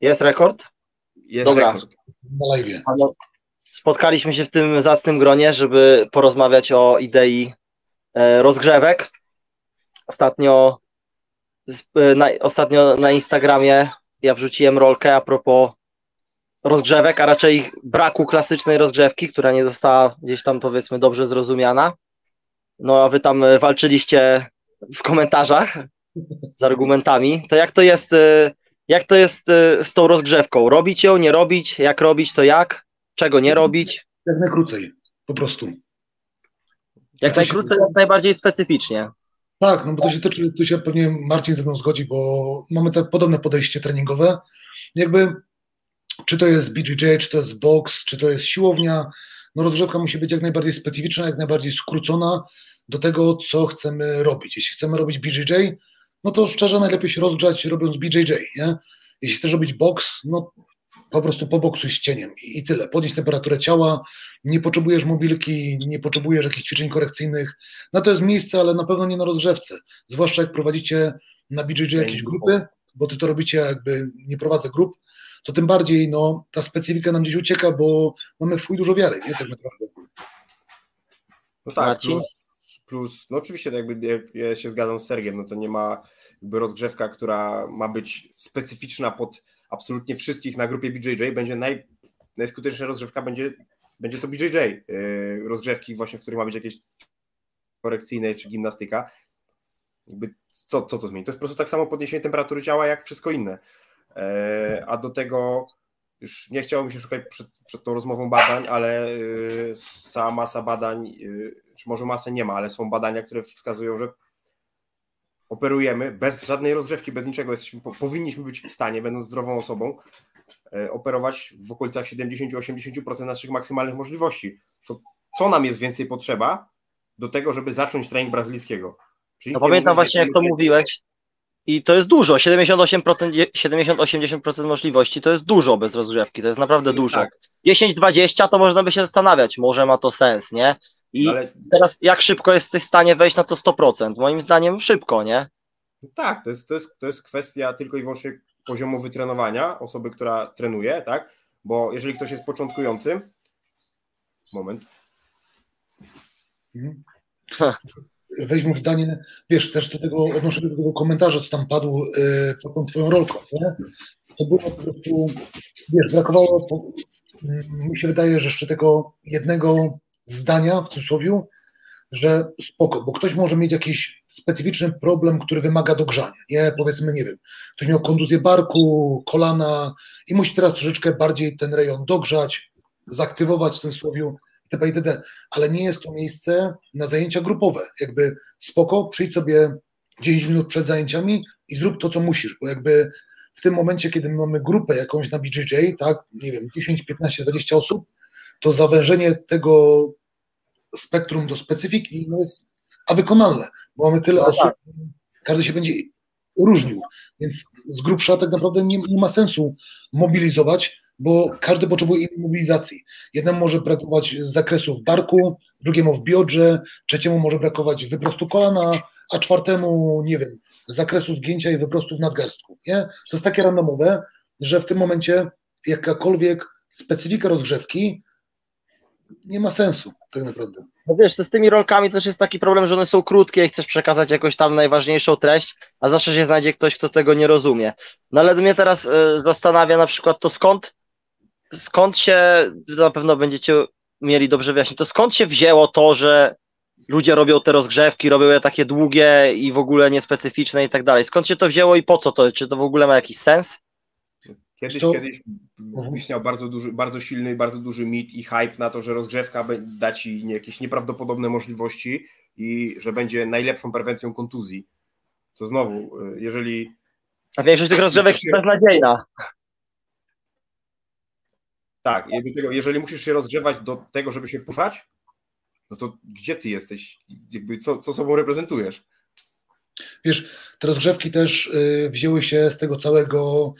Jest rekord? Jest Dobra. rekord. Na live. Spotkaliśmy się w tym zacnym gronie, żeby porozmawiać o idei e, rozgrzewek. Ostatnio, e, na, ostatnio na Instagramie ja wrzuciłem rolkę a propos rozgrzewek, a raczej braku klasycznej rozgrzewki, która nie została gdzieś tam powiedzmy dobrze zrozumiana. No a wy tam walczyliście w komentarzach z argumentami. To jak to jest, e, jak to jest e, z tą rozgrzewką? Robić ją, nie robić? Jak robić, to jak? Czego nie robić? Jak najkrócej, po prostu. Jak najkrócej, jak najbardziej specyficznie. Tak, no bo to się tyczy, tu się pewnie Marcin ze mną zgodzi, bo mamy tak podobne podejście treningowe. Jakby, czy to jest BJJ, czy to jest box, czy to jest siłownia, no rozgrzewka musi być jak najbardziej specyficzna, jak najbardziej skrócona do tego, co chcemy robić. Jeśli chcemy robić BJJ, no to szczerze najlepiej się rozgrzać robiąc BJJ, nie? Jeśli chcesz robić box, no po prostu poboksuj z cieniem i, i tyle. Podnieś temperaturę ciała, nie potrzebujesz mobilki, nie potrzebujesz jakichś ćwiczeń korekcyjnych, na to jest miejsce, ale na pewno nie na rozgrzewce. Zwłaszcza jak prowadzicie na BJJ jakieś grupy, bo ty to robicie jakby nie prowadzę grup, to tym bardziej no, ta specyfika nam gdzieś ucieka, bo mamy w chuj dużo wiary, nie tak naprawdę. No tak, Marcin? plus, plus, no oczywiście jakby jak ja się zgadzam z Sergiem, no to nie ma jakby rozgrzewka, która ma być specyficzna pod absolutnie wszystkich na grupie BJJ, będzie naj, najskuteczniejsza rozgrzewka będzie, będzie to BJJ, yy, rozgrzewki właśnie, w których ma być jakieś korekcyjne czy gimnastyka. Jakby co, co to zmieni? To jest po prostu tak samo podniesienie temperatury ciała jak wszystko inne. E, a do tego już nie chciało mi się szukać przed, przed tą rozmową badań, ale y, cała masa badań, czy może masę nie ma, ale są badania, które wskazują, że operujemy bez żadnej rozgrzewki, bez niczego. Jesteśmy, po, powinniśmy być w stanie, będąc zdrową osobą, y, operować w okolicach 70-80% naszych maksymalnych możliwości. To co nam jest więcej potrzeba do tego, żeby zacząć trening brazylijskiego? Czyli No pamiętam właśnie, jak to mówiłeś. I to jest dużo. 78%, je- 70-80% możliwości to jest dużo bez rozgrzewki. To jest naprawdę dużo. Tak. 10-20 to można by się zastanawiać, może ma to sens, nie? I Ale teraz jak szybko jesteś w stanie wejść na to 100%? Moim zdaniem szybko, nie? No Tak, to jest, to, jest, to jest kwestia tylko i wyłącznie poziomu wytrenowania osoby, która trenuje, tak? Bo jeżeli ktoś jest początkujący, moment, Mhm. Ha. Weźmy w zdanie, wiesz, też do tego, odnoszę do tego komentarza, co tam padł yy, pod tą twoją rolką, nie? To było po prostu, wiesz, brakowało, po, mi się wydaje, że jeszcze tego jednego zdania w cudzysłowie, że spoko, bo ktoś może mieć jakiś specyficzny problem, który wymaga dogrzania, nie? Powiedzmy, nie wiem, ktoś miał kontuzję barku, kolana i musi teraz troszeczkę bardziej ten rejon dogrzać, zaktywować w cudzysłowie, itp., itd., ale nie jest to miejsce na zajęcia grupowe. Jakby spoko, przyjdź sobie 10 minut przed zajęciami i zrób to, co musisz, bo jakby w tym momencie, kiedy my mamy grupę jakąś na BJJ, tak, nie wiem, 10, 15, 20 osób, to zawężenie tego spektrum do specyfiki no jest a wykonalne, bo mamy tyle No osób, tak. każdy się będzie różnił, więc z grubsza tak naprawdę nie, nie ma sensu mobilizować, bo każdy potrzebuje innej mobilizacji. Jednemu może brakować zakresu w barku, drugiemu w biodrze, trzeciemu może brakować wyprostu kolana, a czwartemu, nie wiem, zakresu zgięcia i wyprostu w nadgarstku. Nie? To jest takie randomowe, że w tym momencie jakakolwiek specyfika rozgrzewki nie ma sensu tak naprawdę. No wiesz, to z tymi rolkami też jest taki problem, że one są krótkie i chcesz przekazać jakąś tam najważniejszą treść, a zawsze się znajdzie ktoś, kto tego nie rozumie. No ale mnie teraz e, zastanawia na przykład to skąd, skąd się, na pewno będziecie mieli dobrze wyjaśnić, to skąd się wzięło to, że ludzie robią te rozgrzewki, robią je takie długie i w ogóle niespecyficzne i tak dalej. Skąd się to wzięło i po co to? Czy to w ogóle ma jakiś sens? Kiedyś, To- kiedyś istniał bardzo, duży, bardzo silny, bardzo duży mit i hype na to, że rozgrzewka da ci jakieś nieprawdopodobne możliwości i że będzie najlepszą prewencją kontuzji. Co znowu, y, jeżeli A większość tych rozgrzewek jest beznadziejna. tak, jeżeli musisz się rozgrzewać do tego, żeby się puszać, no to gdzie ty jesteś? Jakby co, co sobą reprezentujesz? Wiesz, te rozgrzewki też y, wzięły się z tego całego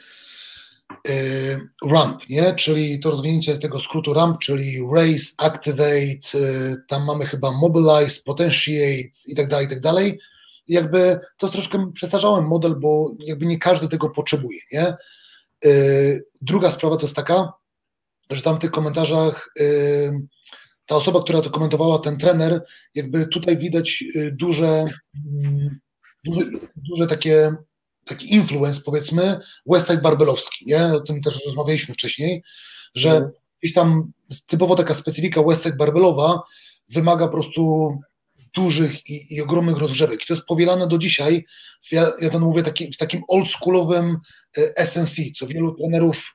RAMP, nie? czyli to rozwinięcie tego skrótu RAMP, czyli Race, Activate, y, tam mamy chyba Mobilize, Potentiate i tak dalej, i tak dalej. Jakby to jest troszkę przestarzałem model, bo jakby nie każdy tego potrzebuje, nie? Druga sprawa to jest taka, że tam w tych komentarzach ta osoba, która to komentowała, ten trener, jakby tutaj widać duże, mm, duże, duże takie taki influence, powiedzmy, Westside Barbelowski, nie? O tym też rozmawialiśmy wcześniej, że mm. gdzieś tam typowo taka specyfika Westside Barbelowa wymaga po prostu dużych i, i, ogromnych rozgrzewek. I to jest powielane do dzisiaj, ja, ja to mówię taki, w takim oldschoolowym e, SNC, co wielu trenerów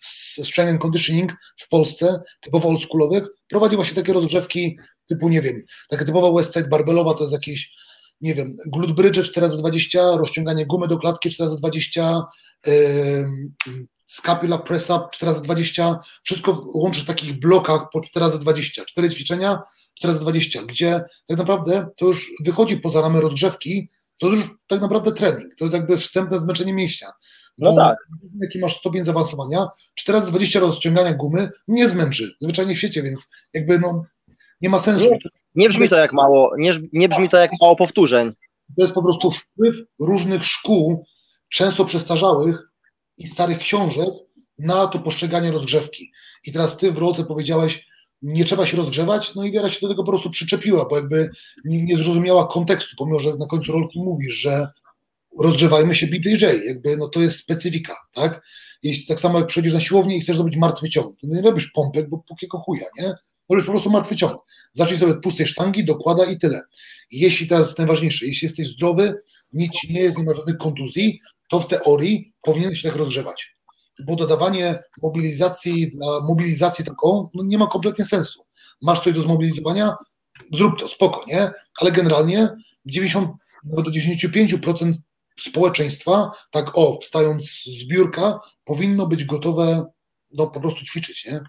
z strength and conditioning w Polsce, typowo oldschoolowych, prowadzi właśnie takie rozgrzewki typu, nie wiem, taka typowa Westside Barbelowa to jest jakieś nie wiem, glut bridge 4 za 20, rozciąganie gumy do klatki 4 za 20, yy, scapula press up 4 za 20, wszystko łączy w takich blokach po 4 za 20, 4 ćwiczenia 4 za 20, gdzie tak naprawdę to już wychodzi poza ramy rozgrzewki, to już tak naprawdę trening, to jest jakby wstępne zmęczenie mięśnia. No tak. Jaki masz stopień zaawansowania, 4 za 20 rozciągania gumy nie zmęczy, zwyczajnie w świecie, więc jakby no nie ma sensu. Nie, nie brzmi to jak mało, nie, nie brzmi to jak mało powtórzeń. To jest po prostu wpływ różnych szkół, często przestarzałych i starych książek na to postrzeganie rozgrzewki. I teraz ty w rolce powiedziałeś, nie trzeba się rozgrzewać, no i Wiara się do tego po prostu przyczepiła, bo jakby nie, nie zrozumiała kontekstu, pomimo, że na końcu rolki mówisz, że rozgrzewajmy się BJJ, jakby no to jest specyfika, tak? Jeśli tak samo jak przychodzisz na siłownię i chcesz zrobić martwy ciąg, to nie robisz pompek, bo pókiego chuja, nie? To jest po prostu martwy ciąg. Zacznij sobie pustej sztangi, dokłada i tyle. I jeśli teraz jest najważniejsze, jeśli jesteś zdrowy, nic nie jest, nie ma żadnych kontuzji, to w teorii powinieneś tak rozgrzewać. Bo dodawanie mobilizacji dla mobilizacji taką no nie ma kompletnie sensu. Masz coś do zmobilizowania, zrób to, spoko, nie? Ale generalnie 90, nawet do 95% społeczeństwa, tak o, wstając z biurka, powinno być gotowe no, po prostu ćwiczyć, nie?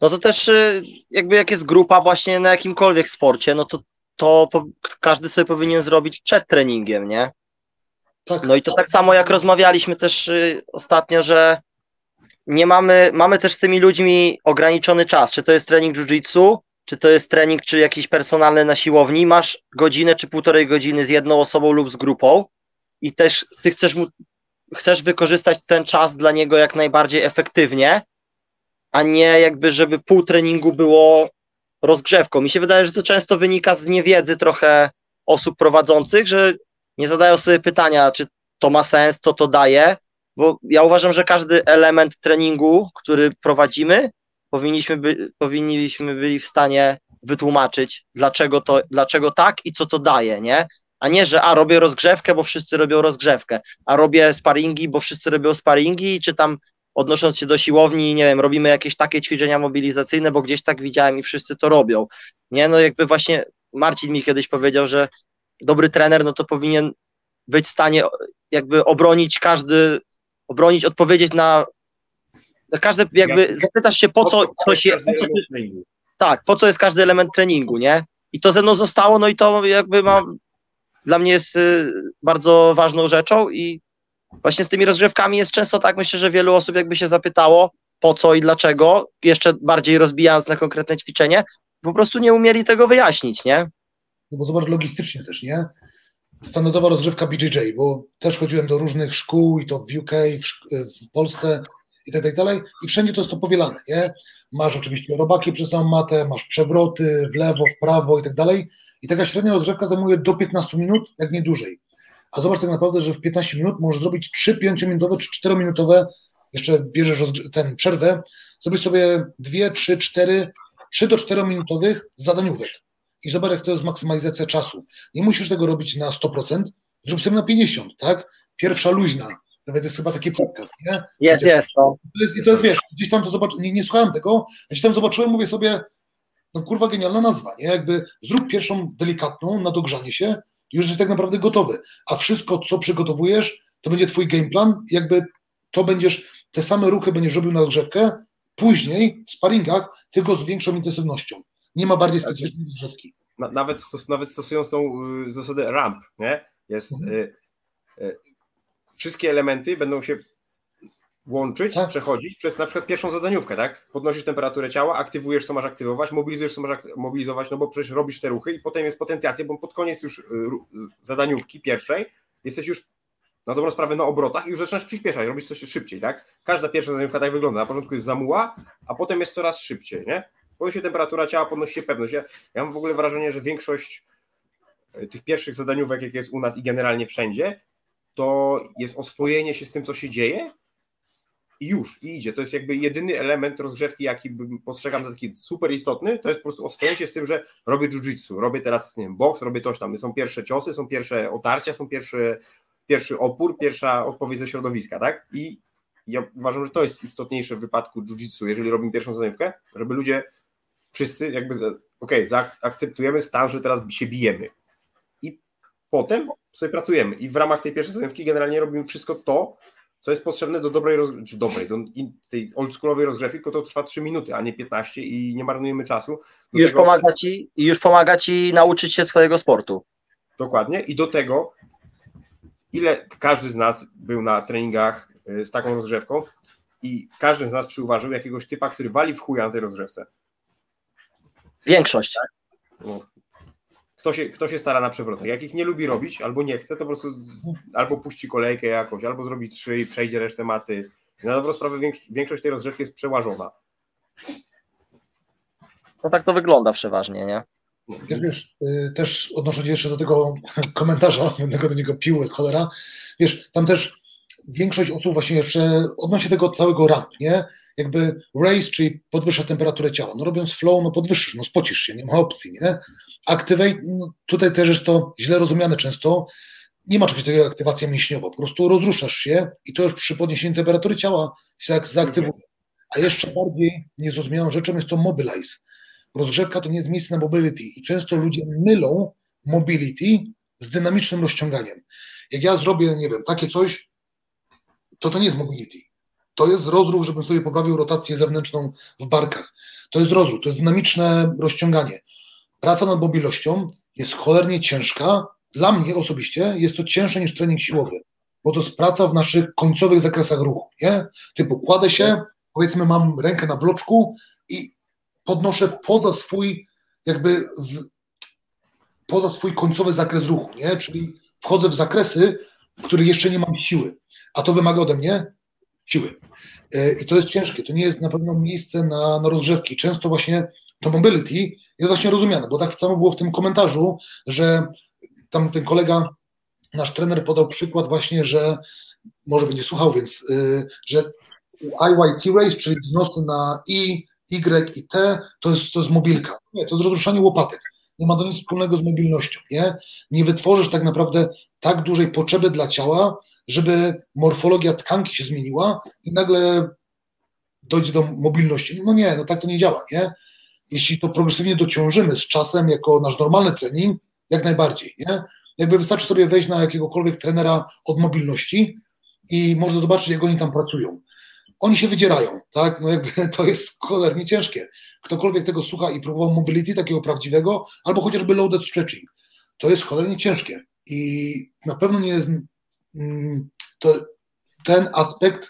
No to też y, jakby jak jest grupa właśnie na jakimkolwiek sporcie, no to, to każdy sobie powinien zrobić przed treningiem, nie? Tak. No i to tak samo jak rozmawialiśmy też y, ostatnio, że nie mamy, mamy też z tymi ludźmi ograniczony czas, czy to jest trening jiu-jitsu, czy to jest trening, czy jakiś personalny na siłowni, masz godzinę czy półtorej godziny z jedną osobą lub z grupą i też ty chcesz mu, chcesz wykorzystać ten czas dla niego jak najbardziej efektywnie, a nie jakby, żeby pół treningu było rozgrzewką. Mi się wydaje, że to często wynika z niewiedzy trochę osób prowadzących, że nie zadają sobie pytania, czy to ma sens, co to daje, bo ja uważam, że każdy element treningu, który prowadzimy, powinniśmy, by, powinniśmy byli w stanie wytłumaczyć, dlaczego, to, dlaczego tak i co to daje, nie? A nie, że a robię rozgrzewkę, bo wszyscy robią rozgrzewkę, a robię sparingi, bo wszyscy robią sparingi, czy tam odnosząc się do siłowni, nie wiem, robimy jakieś takie ćwiczenia mobilizacyjne, bo gdzieś tak widziałem i wszyscy to robią. Nie, no jakby właśnie Marcin mi kiedyś powiedział, że dobry trener, no to powinien być w stanie jakby obronić każdy, obronić, odpowiedzieć na, na każde, jakby zapytasz się po co coś jest, po co, tak, po co jest każdy element treningu, nie? I to ze mną zostało, no i to jakby ma, dla mnie jest y, bardzo ważną rzeczą i Właśnie z tymi rozgrzewkami jest często tak, myślę, że wielu osób jakby się zapytało, po co i dlaczego, jeszcze bardziej rozbijając na konkretne ćwiczenie, po prostu nie umieli tego wyjaśnić, nie? No bo zobacz logistycznie też, nie? Standardowa rozgrzewka BJJ, bo też chodziłem do różnych szkół i to w UK, w, w Polsce i tak, tak dalej i wszędzie to jest to powielane, nie? Masz oczywiście robaki przez całą matę, masz przewroty w lewo, w prawo i tak dalej i taka średnia rozgrzewka zajmuje do 15 minut, jak nie dłużej a zobacz tak naprawdę, że w 15 minut możesz zrobić 3 5-minutowe czy 4-minutowe, jeszcze bierzesz ten przerwę, zrobisz sobie 2, 3, 4, 3 do 4-minutowych zadaniówek. I zobacz, jak to jest maksymalizacja czasu. Nie musisz tego robić na 100%, zrób sobie na 50%, tak? Pierwsza luźna. Nawet jest chyba taki podcast, nie? Jest, jest. No. To jest, I to jest, wiesz, gdzieś tam to zobacz, nie, nie słuchałem tego, gdzieś tam zobaczyłem, mówię sobie, no kurwa, genialna nazwa, nie? Jakby zrób pierwszą delikatną na dogrzanie się, już jest tak naprawdę gotowy. A wszystko, co przygotowujesz, to będzie twój game plan, jakby to będziesz, te same ruchy będziesz robił na rozgrzewkę, później w sparingach, tylko z większą intensywnością. Nie ma bardziej specyficznej rozgrzewki. Nawet, stos, nawet stosując tą y, zasadę ramp, nie? Jest, mhm. y, y, wszystkie elementy będą się łączyć, tak. przechodzić przez na przykład pierwszą zadaniówkę, tak? Podnosisz temperaturę ciała, aktywujesz, co masz aktywować, mobilizujesz, co masz mobilizować, no bo przecież robisz te ruchy i potem jest potencjacja, bo pod koniec już y, zadaniówki pierwszej jesteś już na dobrą sprawę na obrotach i już zaczynasz przyspieszać, robić coś szybciej, tak? Każda pierwsza zajętka tak wygląda. Na początku jest zamuła, a potem jest coraz szybciej, nie? Podnosi się temperatura ciała, podnosi się pewność. Ja, ja mam w ogóle wrażenie, że większość e, tych pierwszych zadaniówek, jak jest u nas i generalnie wszędzie, to jest oswojenie się z tym, co się dzieje i już, i idzie. To jest jakby jedyny element rozgrzewki, jaki postrzegam za taki super istotny, to jest po prostu oswojenie z tym, że robię jiu-jitsu, robię teraz, nie wiem, boks, robię coś tam. Są pierwsze ciosy, są pierwsze otarcia, są pierwsze, pierwszy opór, pierwsza odpowiedź ze środowiska, tak? I ja uważam, że to jest istotniejsze w wypadku jiu-jitsu, jeżeli robimy pierwszą zajętkę, żeby ludzie wszyscy jakby, okej, okay, zaakceptujemy stan, że teraz się bijemy. I potem sobie pracujemy. I w ramach tej pierwszej zajętki generalnie robimy wszystko to, co jest potrzebne do dobrej, czy dobrej, do tej oldschoolowej rozgrzewki, tylko to trwa 3 minuty, a nie 15 i nie marnujemy czasu. I już, tego... pomaga ci, I już pomaga ci nauczyć się swojego sportu. Dokładnie. I do tego, ile każdy z nas był na treningach y, z taką rozgrzewką i każdy z nas przyuważył jakiegoś typa, który wali w chuja na tej rozgrzewce. Większość. Tak? No, kto się, kto się stara na przewrotach. Jak ich nie lubi robić, albo nie chce, to po prostu albo puści kolejkę jakąś, albo zrobi trzy i przejdzie resztę maty. Na dobrą sprawę większość tej rozgrzewki jest przełażona. No tak to wygląda przeważnie, nie? Ja wiesz, y, też odnosząc się jeszcze do tego komentarza, będę do niego pił, cholera, wiesz, tam też większość osób właśnie jeszcze odnosi tego całego ramp, nie? Jakby raise, czyli podwyższa temperaturę ciała. No robiąc flow, no podwyższysz, no spocisz się, nie ma opcji, nie? Activate, no tutaj też jest to źle rozumiane często. Nie ma czegoś takiego jak aktywacja mięśniowa, po prostu rozruszasz się i to już przy podniesieniu temperatury ciała się zaaktywuje. A jeszcze bardziej niezrozumiałą rzeczą jest to mobilize. Rozgrzewka to nie jest miejsce na mobility i często ludzie mylą mobility z dynamicznym rozciąganiem. Jak ja zrobię, nie wiem, takie coś, to to nie jest mobility. To jest rozruch, żebym sobie poprawił rotację zewnętrzną w barkach. To jest rozruch, to jest dynamiczne rozciąganie. Praca nad mobilnością jest cholernie ciężka. Dla mnie osobiście jest to cięższe niż trening siłowy, bo to jest praca w naszych końcowych zakresach ruchu. Nie? Typu kładę się, powiedzmy, mam rękę na bloczku i podnoszę poza swój, jakby w, poza swój końcowy zakres ruchu, nie? czyli wchodzę w zakresy, w których jeszcze nie mam siły, a to wymaga ode mnie siły. E, I to jest ciężkie, to nie jest na pewno miejsce na, na rozgrzewki. Często właśnie to mobility jest właśnie rozumiane, bo tak samo było w tym komentarzu, że tam ten kolega, nasz trener podał przykład właśnie, że może będzie słuchał, więc yy, że IYT race, czyli wznosy na I, Y i T, to jest, to jest mobilka. Nie, to jest rozruszanie łopatek. Nie ma to nic wspólnego z mobilnością. Nie? nie wytworzysz tak naprawdę tak dużej potrzeby dla ciała, żeby morfologia tkanki się zmieniła i nagle dojdzie do mobilności. No nie, no tak to nie działa, nie? Jeśli to progresywnie dociążymy z czasem jako nasz normalny trening, jak najbardziej, nie? Jakby wystarczy sobie wejść na jakiegokolwiek trenera od mobilności i można zobaczyć, jak oni tam pracują. Oni się wydzierają, tak? No jakby to jest cholernie ciężkie. Ktokolwiek tego słucha i próbował mobility takiego prawdziwego, albo chociażby loaded stretching, to jest cholernie ciężkie i na pewno nie jest to, ten aspekt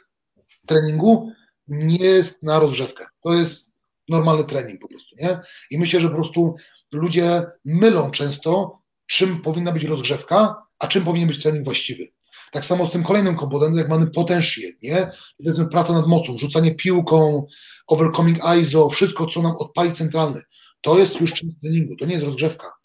treningu nie jest na rozgrzewkę. To jest normalny trening po prostu, nie? I myślę, że po prostu ludzie mylą często, czym powinna być rozgrzewka, a czym powinien być trening właściwy. Tak samo z tym kolejnym komponentem, jak mamy potential, nie? Praca nad mocą, rzucanie piłką, overcoming ISO, wszystko, co nam odpali centralny. To jest już część treningu, to nie jest rozgrzewka.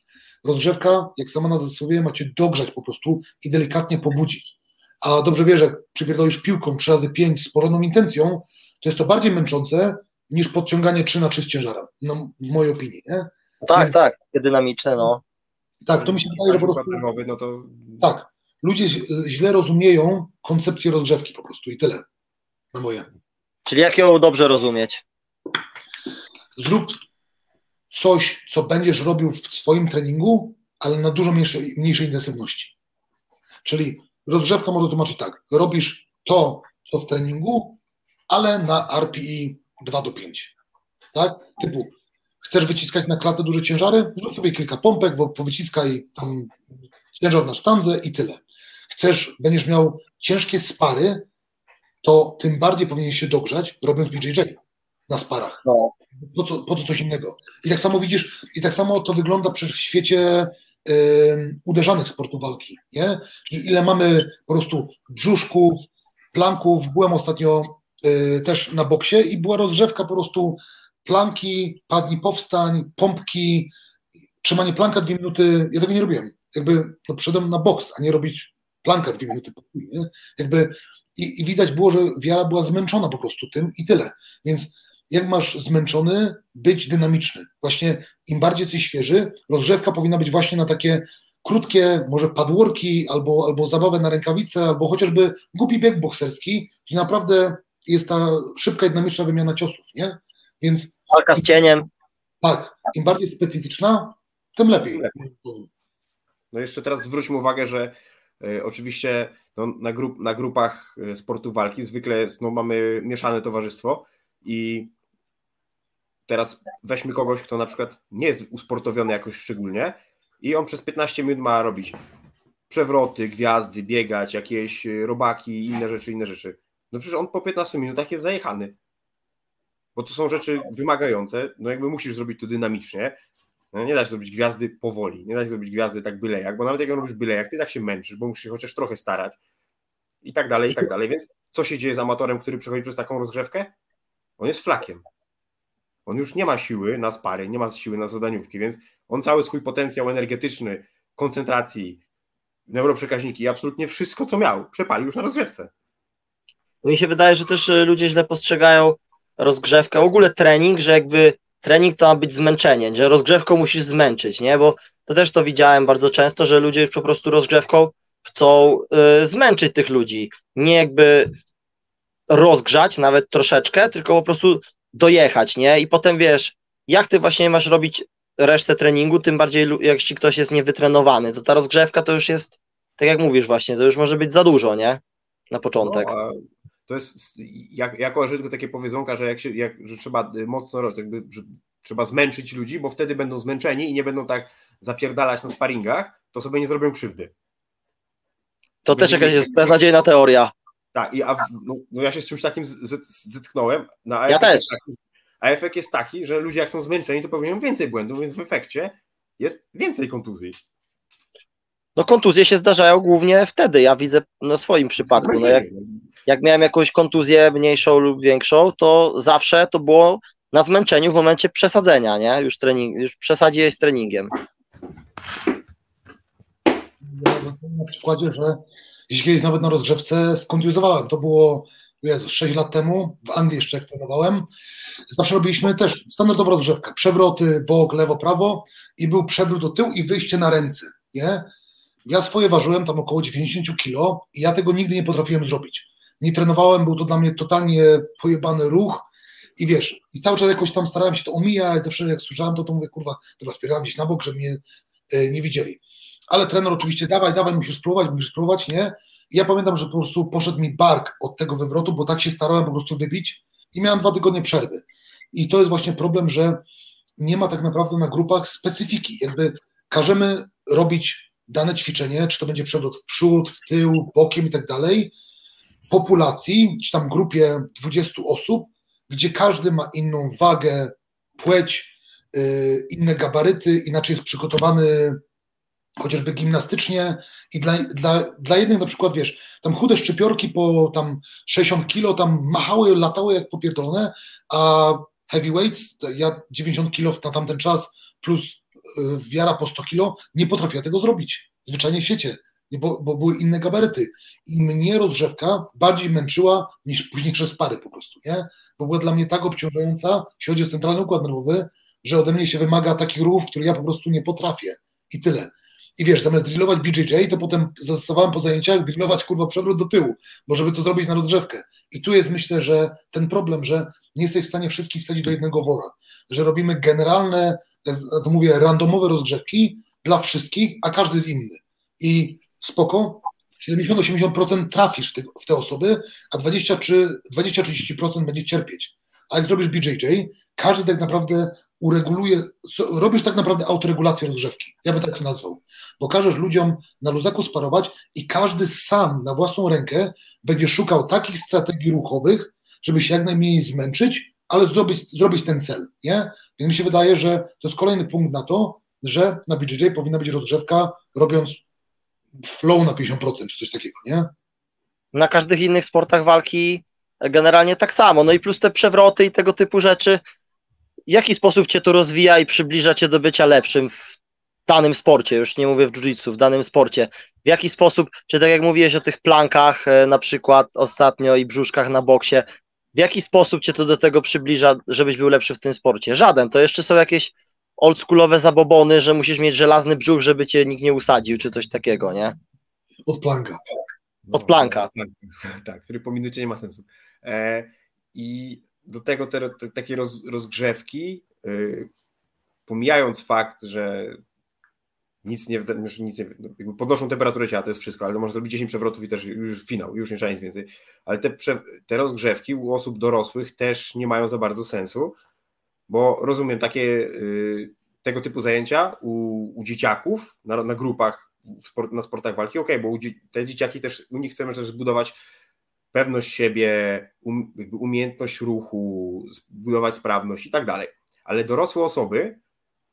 Rozgrzewka, jak sama nazwa sobie, macie dogrzać po prostu i delikatnie pobudzić. A dobrze wiesz, jak przypierdolisz piłką 3 razy 5 z porządną intencją, to jest to bardziej męczące niż podciąganie 3 na 3 z ciężarem, no, w mojej opinii, nie? Tak, Więc, tak, dynamiczne, no. Tak, to mi się wydaje, że po prostu... No to... Tak, ludzie źle rozumieją koncepcję rozgrzewki po prostu i tyle, na moje. Czyli jak ją dobrze rozumieć? Zrób coś, co będziesz robił w swoim treningu, ale na dużo mniejszej, mniejszej intensywności. Czyli rozgrzewka może tłumaczyć tak, robisz to, co w treningu, ale na RPI 2 do 5. Tak? Typu, chcesz wyciskać na klatę duże ciężary? Zrób sobie kilka pompek, bo powyciskaj tam ciężar na sztandze i tyle. Chcesz, będziesz miał ciężkie spary, to tym bardziej powinieneś się dogrzać, robiąc BJJ na sparach. No. Po, co, po co coś innego? I tak samo widzisz, i tak samo to wygląda w świecie y, uderzanych sportu walki, nie? Czyli ile mamy po prostu brzuszków, planków. Byłem ostatnio y, też na boksie i była rozrzewka po prostu planki, padni powstań, pompki, trzymanie planka dwie minuty. Ja tego nie robiłem. Jakby no, przyszedłem na boks, a nie robić planka dwie minuty. Jakby i, i widać było, że wiara była zmęczona po prostu tym i tyle. Więc jak masz zmęczony, być dynamiczny. Właśnie im bardziej jesteś świeży, rozgrzewka powinna być właśnie na takie krótkie, może padworki, albo, albo zabawę na rękawice, albo chociażby głupi bieg bokserski, gdzie naprawdę jest ta szybka i dynamiczna wymiana ciosów, nie? Więc... Walka z cieniem. Tak, im bardziej specyficzna, tym lepiej. No jeszcze teraz zwróćmy uwagę, że y, oczywiście no, na, grup, na grupach e, sportu walki zwykle jest, no, mamy mieszane towarzystwo i teraz weźmy kogoś, kto na przykład nie jest usportowiony jakoś szczególnie i on przez 15 minut ma robić przewroty, gwiazdy, biegać, jakieś e, robaki, inne rzeczy, inne rzeczy. No przecież on po 15 minutach jest zajechany. Bo to są rzeczy wymagające, no jakby musisz zrobić to dynamicznie. No nie da się zrobić gwiazdy powoli, nie da się zrobić gwiazdy tak byle jak, bo nawet jak robisz byle jak, ty tak się męczysz, bo musisz się chociaż trochę starać i tak dalej, i tak dalej. Więc co się dzieje z amatorem, który przechodzi przez taką rozgrzewkę? On jest flakiem. On już nie ma siły na spary, nie ma siły na zadaniówki, więc on cały swój potencjał energetyczny, koncentracji, neuroprzekaźniki absolutnie wszystko, co miał, przepalił już na rozgrzewce. Mi się wydaje, że też e, ludzie źle postrzegają rozgrzewkę, w ogóle trening, że jakby trening to ma być zmęczenie, że rozgrzewką musisz zmęczyć, nie? Bo to też to widziałem bardzo często, że ludzie po prostu rozgrzewką chcą y, zmęczyć tych ludzi. Nie jakby rozgrzać nawet troszeczkę, tylko po prostu dojechać, nie? I potem wiesz, jak ty właśnie masz robić resztę treningu, tym bardziej jak ci ktoś jest niewytrenowany, to ta rozgrzewka to już jest, tak jak mówisz właśnie, to już może być za dużo, nie? Na początek. No, to jest, jak, ja kojarzę tylko takie powiedzonka, że, jak się, jak, że trzeba mocno robić, jakby, trzeba zmęczyć ludzi, bo wtedy będą zmęczeni i nie będą tak zapierdalać na sparingach, to sobie nie zrobią krzywdy. To też jakaś jest beznadziejna teoria. Tak, i a, no, no, ja się z czymś takim zetknąłem. No, a ja też. Taki, a efekt jest taki, że ludzie jak są zmęczeni, to popełniają więcej błędów, więc w efekcie jest więcej kontuzji. No kontuzje się zdarzają głównie wtedy, ja widzę na swoim przypadku. No jak, jak miałem jakąś kontuzję mniejszą lub większą, to zawsze to było na zmęczeniu w momencie przesadzenia, nie? Już, trening, już przesadziłeś z treningiem. na przykładzie, że jeśli kiedyś nawet na rozgrzewce skontuzowałem, to było Jezus, 6 lat temu, w Anglii jeszcze jak trenowałem, zawsze robiliśmy też standardową rozgrzewkę, przewroty, bok, lewo, prawo. I był przewrót do tyłu i wyjście na ręce, nie? Ja swoje ważyłem tam około 90 kilo i ja tego nigdy nie potrafiłem zrobić. Nie trenowałem, był to dla mnie totalnie pojebany ruch. I wiesz, i cały czas jakoś tam starałem się to omijać, zawsze jak słyszałem to, to mówię, kurwa, teraz spierałem gdzieś na bok, żeby mnie e, nie widzieli. Ale trener oczywiście, dawaj, dawaj, musisz spróbować, musisz spróbować, nie? I ja pamiętam, że po prostu poszedł mi bark od tego wywrotu, bo tak się starałem po prostu wybić i miałem dwa tygodnie przerwy. I to jest właśnie problem, że nie ma tak naprawdę na grupach specyfiki. Jakby każemy robić dane ćwiczenie, czy to będzie przewrót w przód, w tył, bokiem i tak dalej, populacji, czy tam grupie 20 osób, gdzie każdy ma inną wagę, płeć, yy, inne gabaryty, inaczej jest przygotowany chociażby gimnastycznie i dla, dla, dla jednych na przykład, wiesz, tam chude szczypiorki po tam 60 kilo tam machały, latały jak popierdolone, a heavyweights, ja 90 kilo na tamten czas plus y, wiara po 100 kilo, nie potrafiła tego zrobić. Zwyczajnie w świecie, bo, bo były inne gabaryty. I mnie rozrzewka bardziej męczyła niż późniejsze spary po prostu, nie? Bo była dla mnie tak obciążająca, jeśli chodzi o centralny układ nerwowy, że ode mnie się wymaga takich ruchów, które ja po prostu nie potrafię. I tyle. I wiesz, zamiast drillować BJJ, to potem zastosowałem po zajęciach drillować kurwa przewrót do tyłu, bo żeby to zrobić na rozgrzewkę. I tu jest myślę, że ten problem, że nie jesteś w stanie wszystkich wsadzić do jednego wora, że robimy generalne, to mówię, randomowe rozgrzewki dla wszystkich, a każdy jest inny. I spoko, 70-80% trafisz w te, w te osoby, a 20-30% będzie cierpieć. A jak zrobisz BJJ, każdy tak naprawdę ureguluje, robisz tak naprawdę autoregulację rozgrzewki. Ja bym tak to nazwał. Bo każesz ludziom na luzaku sparować i każdy sam na własną rękę będzie szukał takich strategii ruchowych, żeby się jak najmniej zmęczyć, ale zrobić, zrobić ten cel. Nie? Więc mi się wydaje, że to jest kolejny punkt na to, że na BJJ powinna być rozgrzewka, robiąc flow na 50% czy coś takiego, nie? Na każdych innych sportach walki generalnie tak samo. No i plus te przewroty i tego typu rzeczy. W jaki sposób cię to rozwija i przybliża cię do bycia lepszym w danym sporcie? Już nie mówię w jiu-jitsu, w danym sporcie. W jaki sposób, czy tak jak mówiłeś o tych plankach e, na przykład ostatnio i brzuszkach na boksie, w jaki sposób cię to do tego przybliża, żebyś był lepszy w tym sporcie? Żaden. To jeszcze są jakieś oldschoolowe zabobony, że musisz mieć żelazny brzuch, żeby cię nikt nie usadził, czy coś takiego, nie? Od planka. Od no, planka. Tak, który po minucie nie ma sensu. E, I do tego te, te, takie roz, rozgrzewki, y, pomijając fakt, że nic nie, nic nie no, podnoszą temperaturę ciała, to jest wszystko, ale można zrobić 10 przewrotów i też już finał, już nie trzeba nic więcej. Ale te, te rozgrzewki u osób dorosłych też nie mają za bardzo sensu, bo rozumiem takie y, tego typu zajęcia u, u dzieciaków na, na grupach sport, na sportach walki, ok, bo te dzieciaki też, u nich chcemy też zbudować pewność siebie, um, umiejętność ruchu, budować sprawność i tak dalej. Ale dorosłe osoby,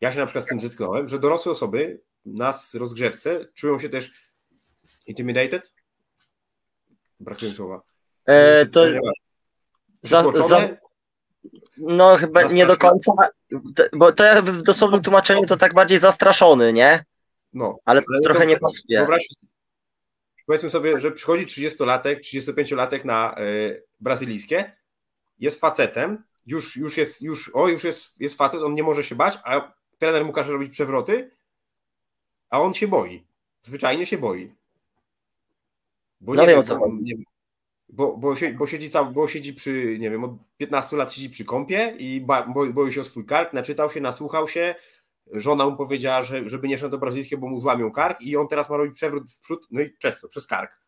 ja się na przykład z tym zetknąłem, że dorosłe osoby nas rozgrzewce czują się też intimidated? Brakuje słowa. E, to za, za, no chyba nie do końca, bo to ja w dosłownym tłumaczeniu to tak bardziej zastraszony, nie? No, ale, ale trochę to, nie pasuje. Wyobraź, powiedzmy sobie, że przychodzi 30-latek, 35-latek na y, brazylijskie, jest facetem, już, już jest, już, o, już jest, jest facet, on nie może się bać, a trener mu każe robić przewroty, a on się boi. Zwyczajnie się boi. Bo no nie wiem, co nie, bo, bo, bo, siedzi cały, bo siedzi przy, nie wiem, od 15 lat siedzi przy kąpie i boi, boi się o swój kark, naczytał się, nasłuchał się, żona mu powiedziała, że, żeby nie szedł do brazylijskiego, bo mu złamią kark i on teraz ma robić przewrót w przód, no i przez to, przez kark.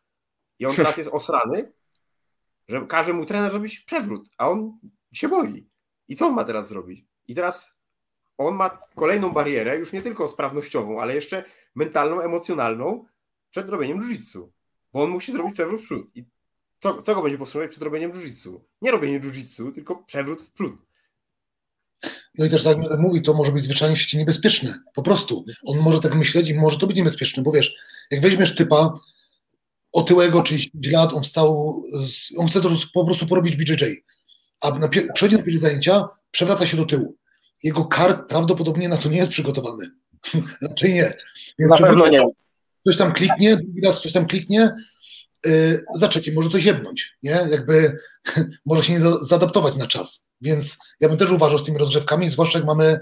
I on teraz jest osrany, że każe mu trener robić przewrót, a on się boi. I co on ma teraz zrobić? I teraz on ma kolejną barierę, już nie tylko sprawnościową, ale jeszcze mentalną, emocjonalną przed robieniem jiu bo on musi zrobić przewrót w przód. I co, co go będzie powstrzymywać przed robieniem jiu Nie robienie jiu tylko przewrót w przód. No i też tak jak mówi, to może być zwyczajnie w sieci niebezpieczne. Po prostu. On może tak myśleć i może to być niebezpieczne, bo wiesz, jak weźmiesz typa otyłego 30 lat, on wstał, on chce to po prostu porobić BJJ, a na, przychodzi na pierwsze zajęcia, przewraca się do tyłu. Jego kark prawdopodobnie na to nie jest przygotowany. Raczej nie. Więc na pewno nie. Coś tam kliknie, drugi raz coś tam kliknie, yy, za trzecim może coś jebnąć, nie? Jakby może się nie za, zaadaptować na czas. Więc ja bym też uważał z tymi rozgrzewkami, zwłaszcza jak mamy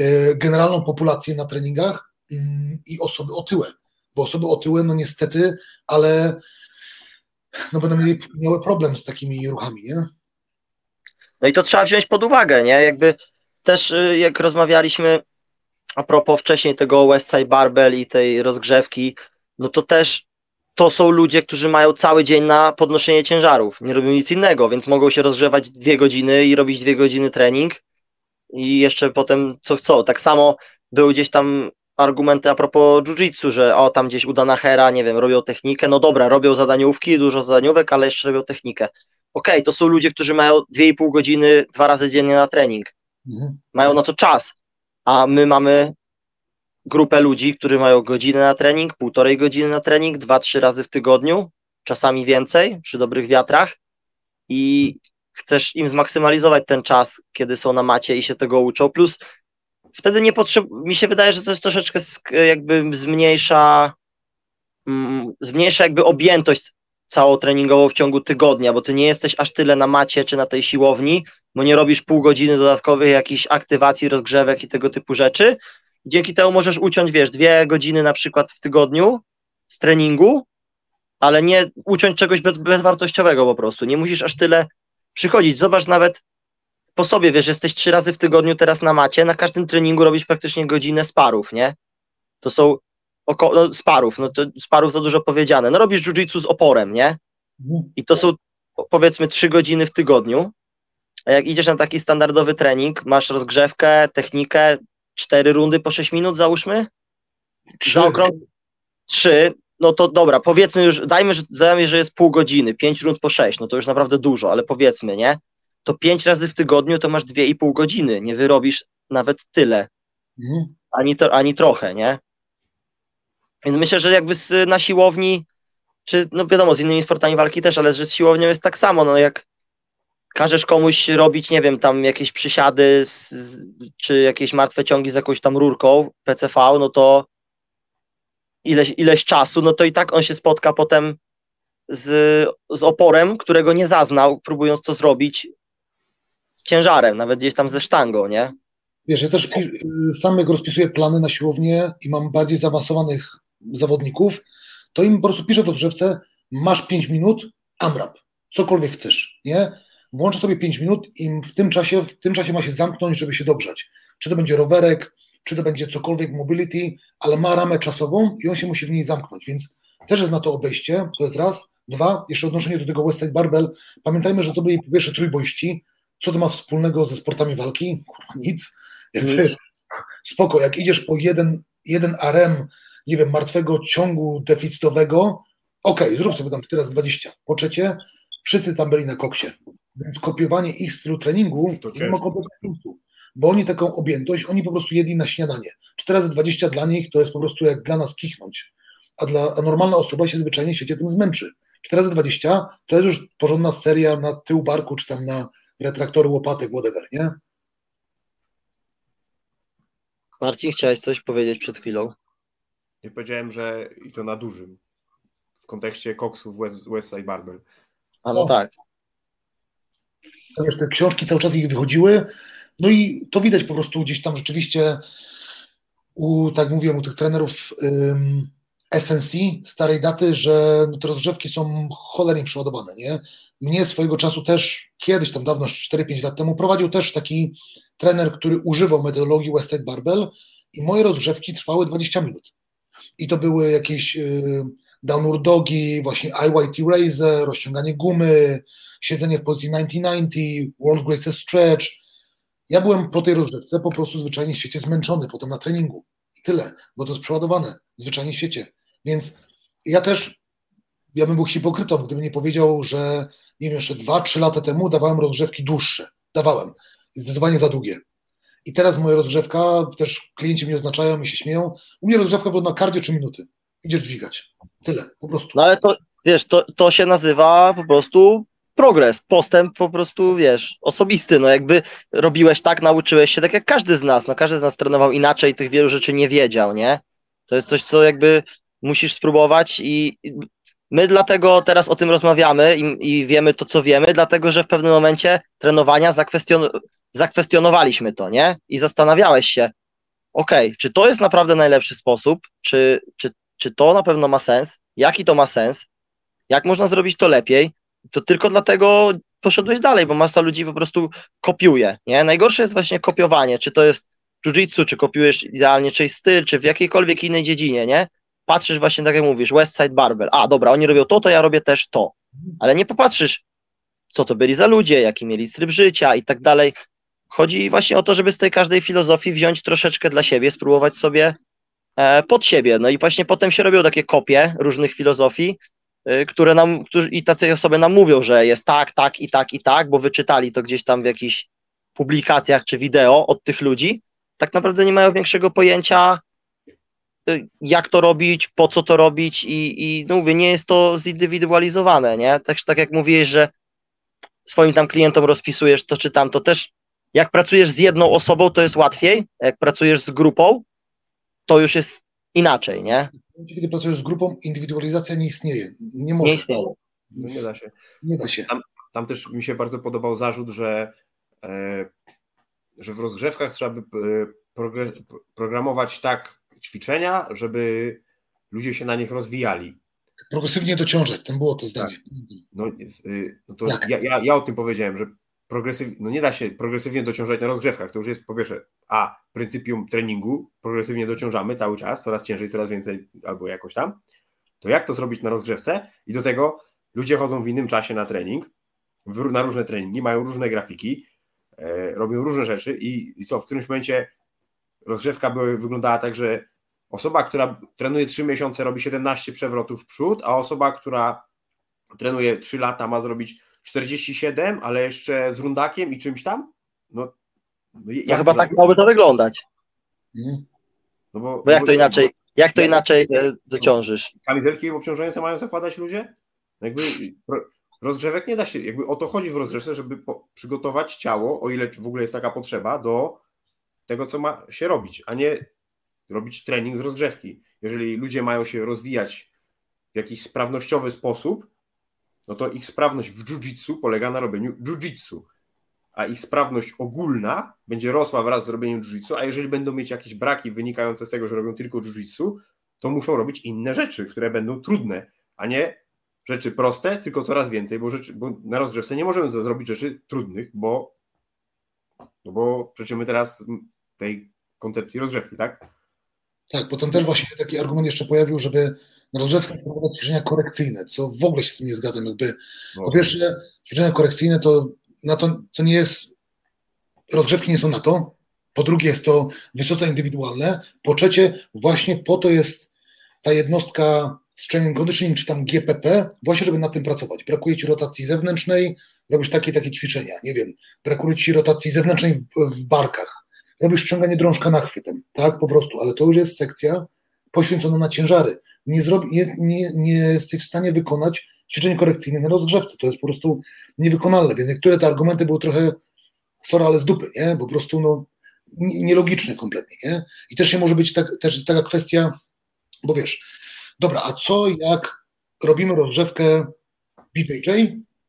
e, generalną populację na treningach mm, i osoby otyłe. Bo osoby otyłe, no niestety, ale no będą mieli, miały problem z takimi ruchami, nie? No i to trzeba wziąć pod uwagę, nie? Jakby też y, jak rozmawialiśmy a propos wcześniej tego Westside Barbell i tej rozgrzewki, no to też to są ludzie, którzy mają cały dzień na podnoszenie ciężarów, nie robią nic innego, więc mogą się rozgrzewać dwie godziny i robić dwie godziny trening i jeszcze potem co chcą. Tak samo były gdzieś tam argumenty a propos jiu-jitsu, że o tam gdzieś udana hera, nie wiem, robią technikę, no dobra, robią zadaniówki, dużo zadaniówek, ale jeszcze robią technikę. Okej, okay, to są ludzie, którzy mają 2,5 godziny dwa razy dziennie na trening. Mhm. Mają na to czas, a my mamy grupę ludzi, którzy mają godzinę na trening, półtorej godziny na trening, dwa, trzy razy w tygodniu, czasami więcej przy dobrych wiatrach. I chcesz im zmaksymalizować ten czas, kiedy są na macie i się tego uczą, plus wtedy nie potrzeb... mi się wydaje, że to jest troszeczkę jakby zmniejsza mm, zmniejsza jakby objętość całą treningową w ciągu tygodnia, bo ty nie jesteś aż tyle na macie czy na tej siłowni, bo nie robisz pół godziny dodatkowych jakichś aktywacji, rozgrzewek i tego typu rzeczy, Dzięki temu możesz uciąć, wiesz, dwie godziny na przykład w tygodniu z treningu, ale nie uciąć czegoś bez, bezwartościowego po prostu. Nie musisz aż tyle przychodzić. Zobacz nawet po sobie, wiesz, jesteś trzy razy w tygodniu teraz na macie, na każdym treningu robisz praktycznie godzinę sparów, nie? To są około, no, sparów, no to sparów za dużo powiedziane. No robisz jiu-jitsu z oporem, nie? I to są powiedzmy trzy godziny w tygodniu, a jak idziesz na taki standardowy trening, masz rozgrzewkę, technikę, cztery rundy po 6 minut, załóżmy? Trzy. Zaokrąg... Trzy, no to dobra, powiedzmy już, dajmy, że, dajmy, że jest pół godziny, pięć rund po sześć, no to już naprawdę dużo, ale powiedzmy, nie? To pięć razy w tygodniu to masz dwie i pół godziny, nie wyrobisz nawet tyle. Mhm. ani, to, ani trochę, nie? Więc myślę, że jakby z, na siłowni, czy no wiadomo, z innymi sportami walki też, ale że z siłownią jest tak samo, no jak każesz komuś robić, nie wiem, tam jakieś przysiady, z, czy jakieś martwe ciągi z jakąś tam rurką PCV, no to ileś, ileś czasu, no to i tak on się spotka potem z, z oporem, którego nie zaznał, próbując to zrobić z ciężarem, nawet gdzieś tam ze sztangą, nie? Wiesz, ja też sam jak rozpisuję plany na siłownię i mam bardziej zaawansowanych zawodników, to im po prostu piszę w odrzewce, masz 5 minut, AMRAP, cokolwiek chcesz, nie? Włączę sobie 5 minut i w tym czasie, w tym czasie ma się zamknąć, żeby się dogrzać. Czy to będzie rowerek, czy to będzie cokolwiek mobility, ale ma ramę czasową i on się musi w niej zamknąć, więc też jest na to obejście, to jest raz. Dwa, jeszcze odnoszenie do tego Westside Barbell, pamiętajmy, że to byli po pierwsze trójboiści, co to ma wspólnego ze sportami walki? Kurwa, nic. Jakby, spoko, jak idziesz po jeden, jeden RM, nie wiem, martwego ciągu deficytowego, okej, okay, zrób sobie tam teraz 20. Po trzecie, wszyscy tam byli na koksie, więc kopiowanie ich stylu treningu to nie ma sensu, bo oni taką objętość, oni po prostu jedli na śniadanie. 4 razy 20 dla nich to jest po prostu jak dla nas kichnąć, a, dla, a normalna osoba się zwyczajnie w świecie tym zmęczy. 4 razy 20 to jest już porządna seria na tył barku, czy tam na retraktory, łopatek, whatever, nie? Marcin, chciałeś coś powiedzieć przed chwilą? Nie powiedziałem, że i to na dużym, w kontekście koksów West, Westside Barbell. A no, tak. Wiesz, te książki cały czas ich wychodziły, no i to widać po prostu gdzieś tam rzeczywiście u, tak mówiłem, u tych trenerów ym, SNC starej daty, że no, te rozgrzewki są cholernie przeładowane, nie? Mnie swojego czasu też, kiedyś tam dawno, 4-5 lat temu, prowadził też taki trener, który używał metodologii Westside Barbell i moje rozgrzewki trwały 20 minut. I to były jakieś y, downward dogi, właśnie IYT Razor, rozciąganie gumy, siedzenie w pozycji 1990, World Greatest Stretch. Ja byłem po tej rozgrzewce po prostu zwyczajnie w świecie zmęczony potem na treningu. I tyle, bo to jest przeładowane zwyczajnie w świecie. Więc ja też, ja bym był hipokrytą, gdybym nie powiedział, że nie wiem, jeszcze 2-3 lata temu dawałem rozgrzewki dłuższe. Dawałem. Zdecydowanie za długie. I teraz moja rozgrzewka, też klienci mnie oznaczają i się śmieją. U mnie rozgrzewka wygląda kardio 3 minuty. Idziesz dźwigać. Tyle, po prostu. No ale to, wiesz, to, to się nazywa po prostu progres, postęp po prostu, wiesz, osobisty, no jakby robiłeś tak, nauczyłeś się, tak jak każdy z nas, no każdy z nas trenował inaczej, tych wielu rzeczy nie wiedział, nie? To jest coś, co jakby musisz spróbować i my dlatego teraz o tym rozmawiamy i, i wiemy to, co wiemy, dlatego, że w pewnym momencie trenowania zakwestion zakwestionowaliśmy to, nie? I zastanawiałeś się, okej, okay, czy to jest naprawdę najlepszy sposób, czy, czy, czy to na pewno ma sens, jaki to ma sens, jak można zrobić to lepiej, to tylko dlatego poszedłeś dalej, bo masa ludzi po prostu kopiuje, nie? Najgorsze jest właśnie kopiowanie, czy to jest jiu-jitsu, czy kopiujesz idealnie czyjś styl, czy w jakiejkolwiek innej dziedzinie, nie? Patrzysz właśnie, tak jak mówisz, Westside Barbell, a dobra, oni robią to, to ja robię też to, ale nie popatrzysz, co to byli za ludzie, jaki mieli tryb życia i tak dalej. Chodzi właśnie o to, żeby z tej każdej filozofii wziąć troszeczkę dla siebie, spróbować sobie pod siebie. No i właśnie potem się robią takie kopie różnych filozofii, e, które nam, którzy, i tacy osoby nam mówią, że jest tak, tak i tak i tak, bo wyczytali to gdzieś tam w jakichś publikacjach czy wideo od tych ludzi. Tak naprawdę nie mają większego pojęcia, e, jak to robić, po co to robić i, i no mówię, nie jest to zindywidualizowane, nie? Tak, tak jak mówiłeś, że swoim tam klientom rozpisujesz to czy tam, to też jak pracujesz z jedną osobą, to jest łatwiej, jak pracujesz z grupą, to już jest inaczej, nie? Kiedy pracujesz z grupą, indywidualizacja nie istnieje. Nie może. Nie istnieje. No nie da się. Nie da się. Tam, tam też mi się bardzo podobał zarzut, że, e, że w rozgrzewkach trzeba by e, programować tak ćwiczenia, żeby ludzie się na nich rozwijali. Progresywnie dociążać, tam było to zdanie. Tak. No, y, no to ja, ja, ja o tym powiedziałem, że progresyw, no nie da się progresywnie dociążać na rozgrzewkach. To już jest po pierwsze, a pryncypium treningu, progresywnie dociążamy cały czas, coraz ciężej, coraz więcej albo jakoś tam. To jak to zrobić na rozgrzewce? I do tego ludzie chodzą w innym czasie na trening, w, na różne treningi, mają różne grafiki, e, robią różne rzeczy i, i co, w którymś momencie rozgrzewka by wyglądała tak, że osoba, która trenuje 3 miesiące robi 17 przewrotów w przód, a osoba, która trenuje 3 lata ma zrobić 47, ale jeszcze z rundakiem i czymś tam? No, no, no chyba tak miałoby to wyglądać. Mhm. No bo, Bo jak to inaczej, jak to jak- inaczej e, dociążysz? Kamizelki obciążające mają zakładać ludzie? Jakby ro- rozgrzewek nie da się, jakby o to chodzi w rozgrzewce, żeby po, przygotować ciało, o ile w ogóle jest taka potrzeba, do tego, co ma się robić, a nie robić trening z rozgrzewki. Jeżeli ludzie mają się rozwijać w jakiś sprawnościowy sposób, no to ich sprawność w jiu-jitsu polega na robieniu jiu-jitsu, a ich sprawność ogólna będzie rosła wraz z robieniem jiu-jitsu, a jeżeli będą mieć jakieś braki wynikające z tego, że robią tylko jiu-jitsu, to muszą robić inne rzeczy, które będą trudne, a nie rzeczy proste, tylko coraz więcej, bo, rzeczy, bo na rozgrzewce nie możemy zrobić rzeczy trudnych, bo, no bo przeczymy teraz tej koncepcji rozgrzewki, tak? Tak, potem też właśnie taki argument jeszcze pojawił, żeby na rozgrzewce wprowadzać ćwiczenia korekcyjne, co w ogóle się z tym nie zgadzam. Jakby, No, po pierwsze, ćwiczenia korekcyjne to, na to, to nie jest, rozgrzewki nie są na to. Po drugie, jest to wysoce indywidualne. Po trzecie, właśnie po to jest ta jednostka strength and conditioning, czy tam GPP, właśnie żeby nad tym pracować. Brakuje ci rotacji zewnętrznej, robisz takie takie ćwiczenia, nie wiem, brakuje ci rotacji zewnętrznej w, w barkach, robisz ściąganie drążka nachwytem, tak, po prostu, ale to już jest sekcja poświęcona na ciężary. Nie, zrobi, nie, nie, nie jesteś w stanie wykonać ćwiczeń korekcyjnych na rozgrzewce, to jest po prostu niewykonalne, więc niektóre te argumenty były trochę sorry, ale z dupy, nie, po prostu no, nie- nielogiczne kompletnie, nie, i też nie może być tak, też taka kwestia, bo wiesz, dobra, a co jak robimy rozgrzewkę BJJ,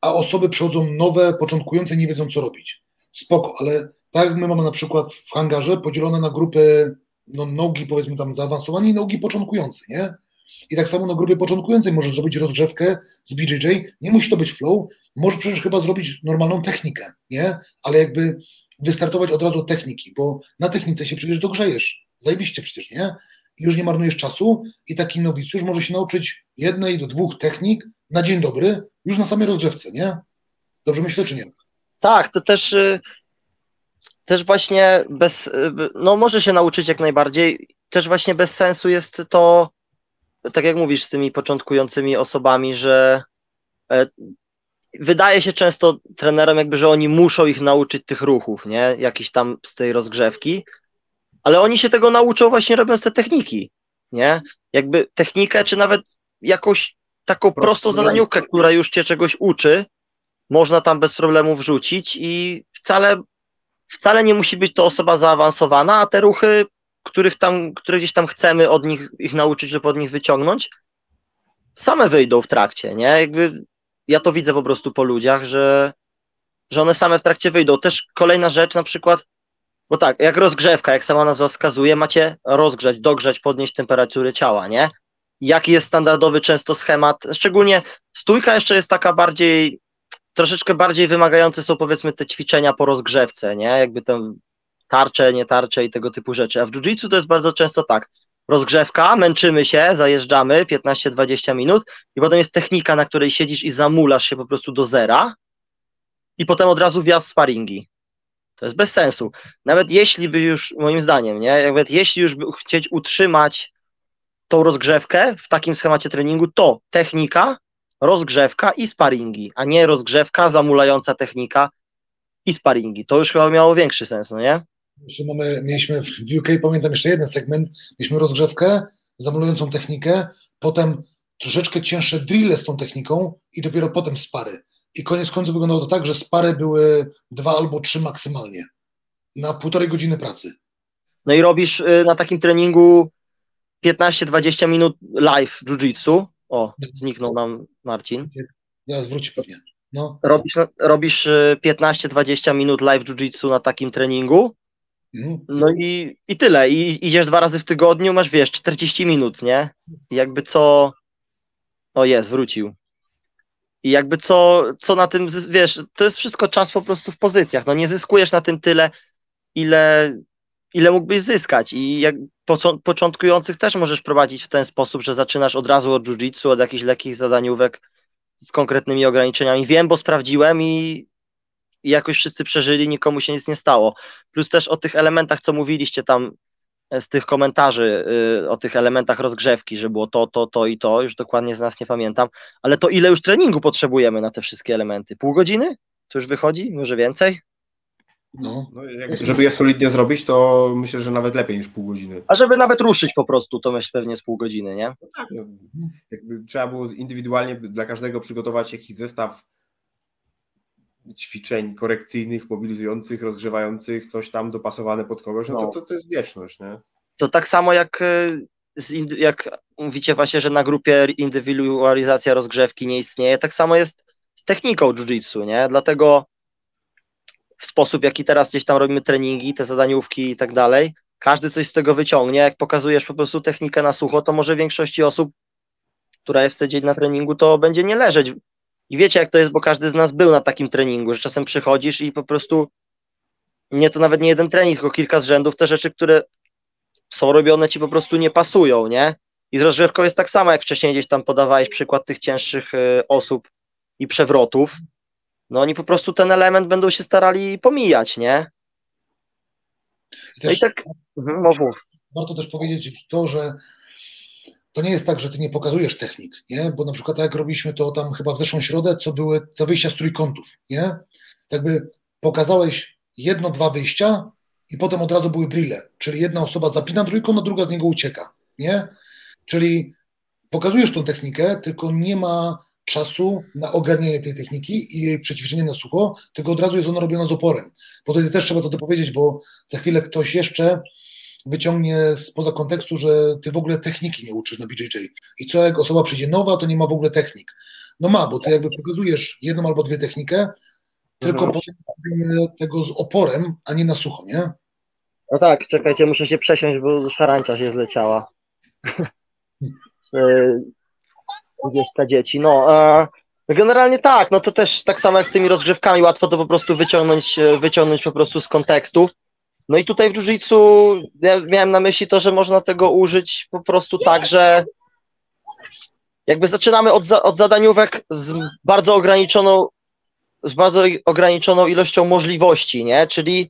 a osoby przychodzą nowe, początkujące, nie wiedzą co robić. Spoko, ale tak my mamy na przykład w hangarze podzielone na grupy no, nogi powiedzmy tam zaawansowani i nogi początkujący, nie? I tak samo na grupie początkującej możesz zrobić rozgrzewkę z BJJ, nie musi to być flow, możesz przecież chyba zrobić normalną technikę, nie? Ale jakby wystartować od razu techniki, bo na technice się przecież dogrzejesz, zajebiście przecież, nie? Już nie marnujesz czasu i taki nowicjusz może się nauczyć jednej do dwóch technik na dzień dobry, już na samej rozgrzewce, nie? Dobrze myślę, czy nie? Tak, to też, y, też właśnie bez, y, no może się nauczyć jak najbardziej, też właśnie bez sensu jest to, tak jak mówisz z tymi początkującymi osobami, że e, wydaje się często trenerom jakby, że oni muszą ich nauczyć tych ruchów, nie, jakiś tam z tej rozgrzewki, ale oni się tego nauczą właśnie robiąc te techniki, nie, jakby technikę, czy nawet jakąś taką Prostą prostą zadaniówkę, która już cię czegoś uczy, można tam bez problemu wrzucić i wcale, wcale nie musi być to osoba zaawansowana, a te ruchy, których tam, które gdzieś tam chcemy od nich ich nauczyć lub od nich wyciągnąć, same wyjdą w trakcie, nie? Jakby ja to widzę po prostu po ludziach, że, że one same w trakcie wyjdą. Też kolejna rzecz na przykład, bo tak, jak rozgrzewka, jak sama nazwa wskazuje, macie rozgrzać, dogrzać, podnieść temperaturę ciała, nie? Jaki jest standardowy często schemat, szczególnie stójka jeszcze jest taka bardziej troszeczkę bardziej wymagające są powiedzmy te ćwiczenia po rozgrzewce, nie? Jakby tam tarcze, nie tarcze i tego typu rzeczy. A w jiu-jitsu to jest bardzo często tak. Rozgrzewka, męczymy się, zajeżdżamy 15-20 minut i potem jest technika, na której siedzisz i zamulasz się po prostu do zera i potem od razu wjazd sparingi. To jest bez sensu. Nawet jeśli by już, moim zdaniem, nie? Nawet jeśli już by chcieć utrzymać tą rozgrzewkę w takim schemacie treningu, to technika, rozgrzewka i sparingi, a nie rozgrzewka, zamulająca technika i sparingi. To już chyba miało większy sens, no nie? Jeszcze mamy, mieliśmy w UK, pamiętam jeszcze jeden segment, mieliśmy rozgrzewkę, zamulującą technikę, potem troszeczkę cięższe drille z tą techniką i dopiero potem spary. I koniec końców wyglądało to tak, że spary były dwa albo trzy maksymalnie na półtorej godziny pracy. No i robisz y, na takim treningu 15-20 minut live jiu-jitsu. O, zniknął nam Marcin. Zaraz wróci pewnie. No, Robisz, robisz y, 15-20 minut live jiu-jitsu na takim treningu. mhm. No i, i tyle. I idziesz dwa razy w tygodniu, masz wiesz, 40 minut, nie? I jakby co. O jest, wrócił. I jakby co, co na tym, wiesz, to jest wszystko czas po prostu w pozycjach. No nie zyskujesz na tym tyle, ile, ile mógłbyś zyskać. I jak początkujących też możesz prowadzić w ten sposób, że zaczynasz od razu od jiu-jitsu, od jakichś lekkich zadaniówek z konkretnymi ograniczeniami. Wiem, bo sprawdziłem i, i jakoś wszyscy przeżyli, nikomu się nic nie stało. Plus też o tych elementach, co mówiliście tam e, z tych komentarzy, y, o tych elementach rozgrzewki, że było to, to, to i to, już dokładnie z nas nie pamiętam, ale to ile już treningu potrzebujemy na te wszystkie elementy? Pół godziny? To już wychodzi? Może więcej? No. no jak, żeby je solidnie zrobić, to myślę, że nawet lepiej niż pół godziny. A żeby nawet ruszyć po prostu, to myślę pewnie z pół godziny, nie? No tak, no, jakby trzeba było indywidualnie dla każdego przygotować jakiś zestaw ćwiczeń korekcyjnych, mobilizujących, rozgrzewających, coś tam dopasowane pod kogoś, no, no. To, to, to jest wieczność, nie? To tak samo jak, e, jak mówicie właśnie, że na grupie indywidualizacja rozgrzewki nie istnieje, tak samo jest z techniką jiu-jitsu, nie? Dlatego w sposób, w jaki teraz gdzieś tam robimy treningi, te zadaniówki i tak dalej, każdy coś z tego wyciągnie. Jak pokazujesz po prostu technikę na sucho, to może większości osób, która jest dzień na treningu, to będzie nie leżeć. I wiecie, jak to jest, bo każdy z nas był na takim treningu, że czasem przychodzisz i po prostu nie to nawet nie jeden trening, tylko kilka z rzędów, te rzeczy, które są robione ci po prostu nie pasują, nie? I z rozgrzewką jest tak samo, jak wcześniej gdzieś tam podawałeś przykład tych cięższych y, osób i przewrotów, no oni po prostu ten element będą się starali pomijać, nie? I no i tak, mhm, mów, mów. Warto też powiedzieć to, że to nie jest tak, że ty nie pokazujesz technik, nie? Bo na przykład tak jak robiliśmy to tam chyba w zeszłą środę, co były te wyjścia z trójkątów, nie? Tak by pokazałeś jedno, dwa wyjścia i potem od razu były drille, czyli jedna osoba zapina trójkąt, a druga z niego ucieka, nie? Czyli pokazujesz tą technikę, tylko nie ma czasu na ogarnienie tej techniki i jej przećwiczenie na sucho, tylko od razu jest ona robiona z oporem. Bo tutaj też trzeba to dopowiedzieć, bo za chwilę ktoś jeszcze wyciągnie spoza kontekstu, że ty w ogóle techniki nie uczysz na BJJ. I co jak osoba przyjdzie nowa, to nie ma w ogóle technik. No ma, bo ty jakby pokazujesz jedną albo dwie technikę, tylko mhm. tego z oporem, a nie na sucho, nie? No tak, czekajcie, muszę się przesiąść, bo szarańcza się zleciała. Hmm. 20 dzieci. No, e, generalnie tak, no to też tak samo jak z tymi rozgrzewkami, łatwo to po prostu wyciągnąć, e, wyciągnąć po prostu z kontekstu. No i tutaj w jiu-jitsu ja miałem na myśli to, że można tego użyć po prostu tak, że jakby zaczynamy od, za, od zadaniówek z bardzo ograniczoną z bardzo ograniczoną ilością możliwości, nie? Czyli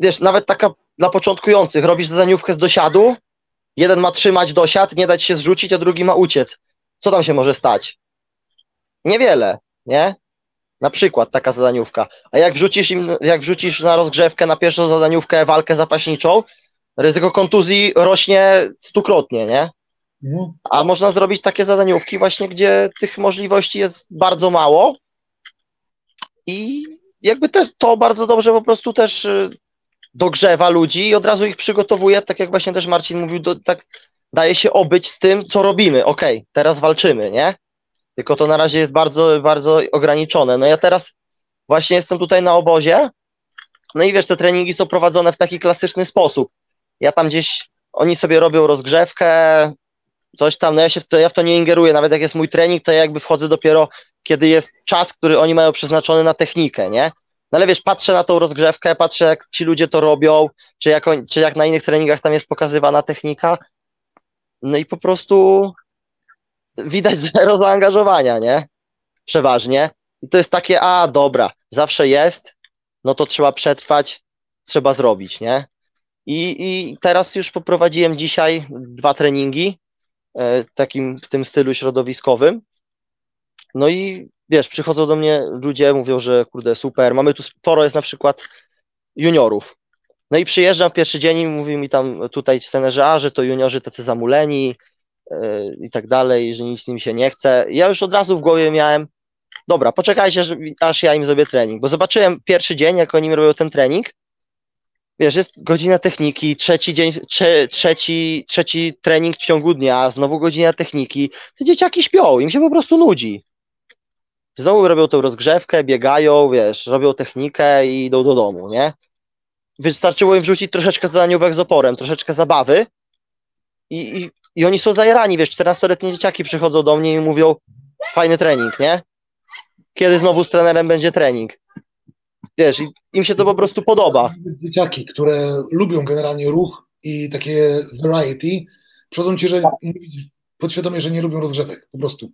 wiesz, nawet taka dla początkujących, robisz zadaniówkę z dosiadu, jeden ma trzymać dosiad, nie dać się zrzucić, a drugi ma uciec. Co tam się może stać? Niewiele, nie? Na przykład taka zadaniówka. A jak wrzucisz, im, jak wrzucisz na rozgrzewkę, na pierwszą zadaniówkę walkę zapaśniczą, ryzyko kontuzji rośnie stukrotnie, nie? Mhm. A można zrobić takie zadaniówki właśnie, gdzie tych możliwości jest bardzo mało i jakby też to bardzo dobrze po prostu też y, dogrzewa ludzi i od razu ich przygotowuje, tak jak właśnie też Marcin mówił, do, tak daje się obyć z tym, co robimy. Okej, okay, teraz walczymy, nie? Tylko to na razie jest bardzo, bardzo ograniczone. No ja teraz właśnie jestem tutaj na obozie, no i wiesz, te treningi są prowadzone w taki klasyczny sposób. Ja tam gdzieś, oni sobie robią rozgrzewkę, coś tam, no ja się w to, ja w to nie ingeruję, nawet jak jest mój trening, to ja jakby wchodzę dopiero, kiedy jest czas, który oni mają przeznaczony na technikę, nie? No ale wiesz, patrzę na tą rozgrzewkę, patrzę jak ci ludzie to robią, czy jak, czy jak na innych treningach tam jest pokazywana technika, no i po prostu widać zero zaangażowania, nie? Przeważnie. I to jest takie, a dobra, zawsze jest, no to trzeba przetrwać, trzeba zrobić, nie? I, i teraz już poprowadziłem dzisiaj dwa treningi, e, takim w tym stylu środowiskowym. No i wiesz, przychodzą do mnie ludzie, mówią, że kurde, super, mamy tu sporo jest na przykład juniorów, no i przyjeżdżam w pierwszy dzień i mówi mi tam tutaj trenerzy, a że to juniorzy tacy zamuleni yy, i tak dalej, że nic im się nie chce. Ja już od razu w głowie miałem, dobra, poczekajcie, aż ja im zrobię trening, bo zobaczyłem pierwszy dzień, jak oni robią ten trening, wiesz, jest godzina techniki, trzeci dzień, trze, trzeci, trzeci trening w ciągu dnia, znowu godzina techniki, te dzieciaki śpią, im się po prostu nudzi. Znowu robią tą rozgrzewkę, biegają, wiesz, robią technikę i idą do domu, nie? Wystarczyło im wrzucić troszeczkę zadaniówek z oporem, troszeczkę zabawy i, i, i oni są zajerani, wiesz, 14-letnie dzieciaki przychodzą do mnie i mówią fajny trening, nie? Kiedy znowu z trenerem będzie trening? Wiesz, im się to po prostu podoba. Dzieciaki, które lubią generalnie ruch i takie variety, przychodzą ci, że podświadomie, że nie lubią rozgrzewek, po prostu.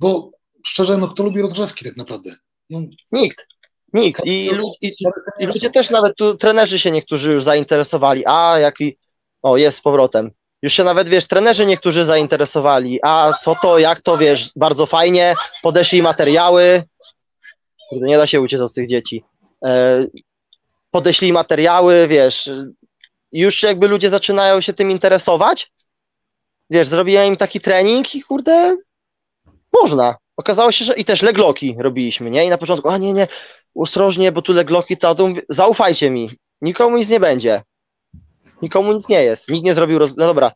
Bo szczerze, no kto lubi rozgrzewki tak naprawdę? No, Nikt. Nikt. I, i, i ludzie też nawet tu, trenerzy się niektórzy już zainteresowali. A, jaki. O, jest z powrotem. Już się nawet, wiesz, trenerzy niektórzy zainteresowali. A co to, jak to, wiesz, bardzo fajnie. Podeszli materiały. Kurde, nie da się uciec od tych dzieci. E, podeślij materiały, wiesz, już jakby ludzie zaczynają się tym interesować, wiesz, zrobiłem im taki trening i kurde, można. Okazało się, że i też legloki robiliśmy, nie? I na początku, a nie, nie, ostrożnie, bo tu legloki to, to zaufajcie mi, nikomu nic nie będzie. Nikomu nic nie jest. Nikt nie zrobił, roz... no dobra,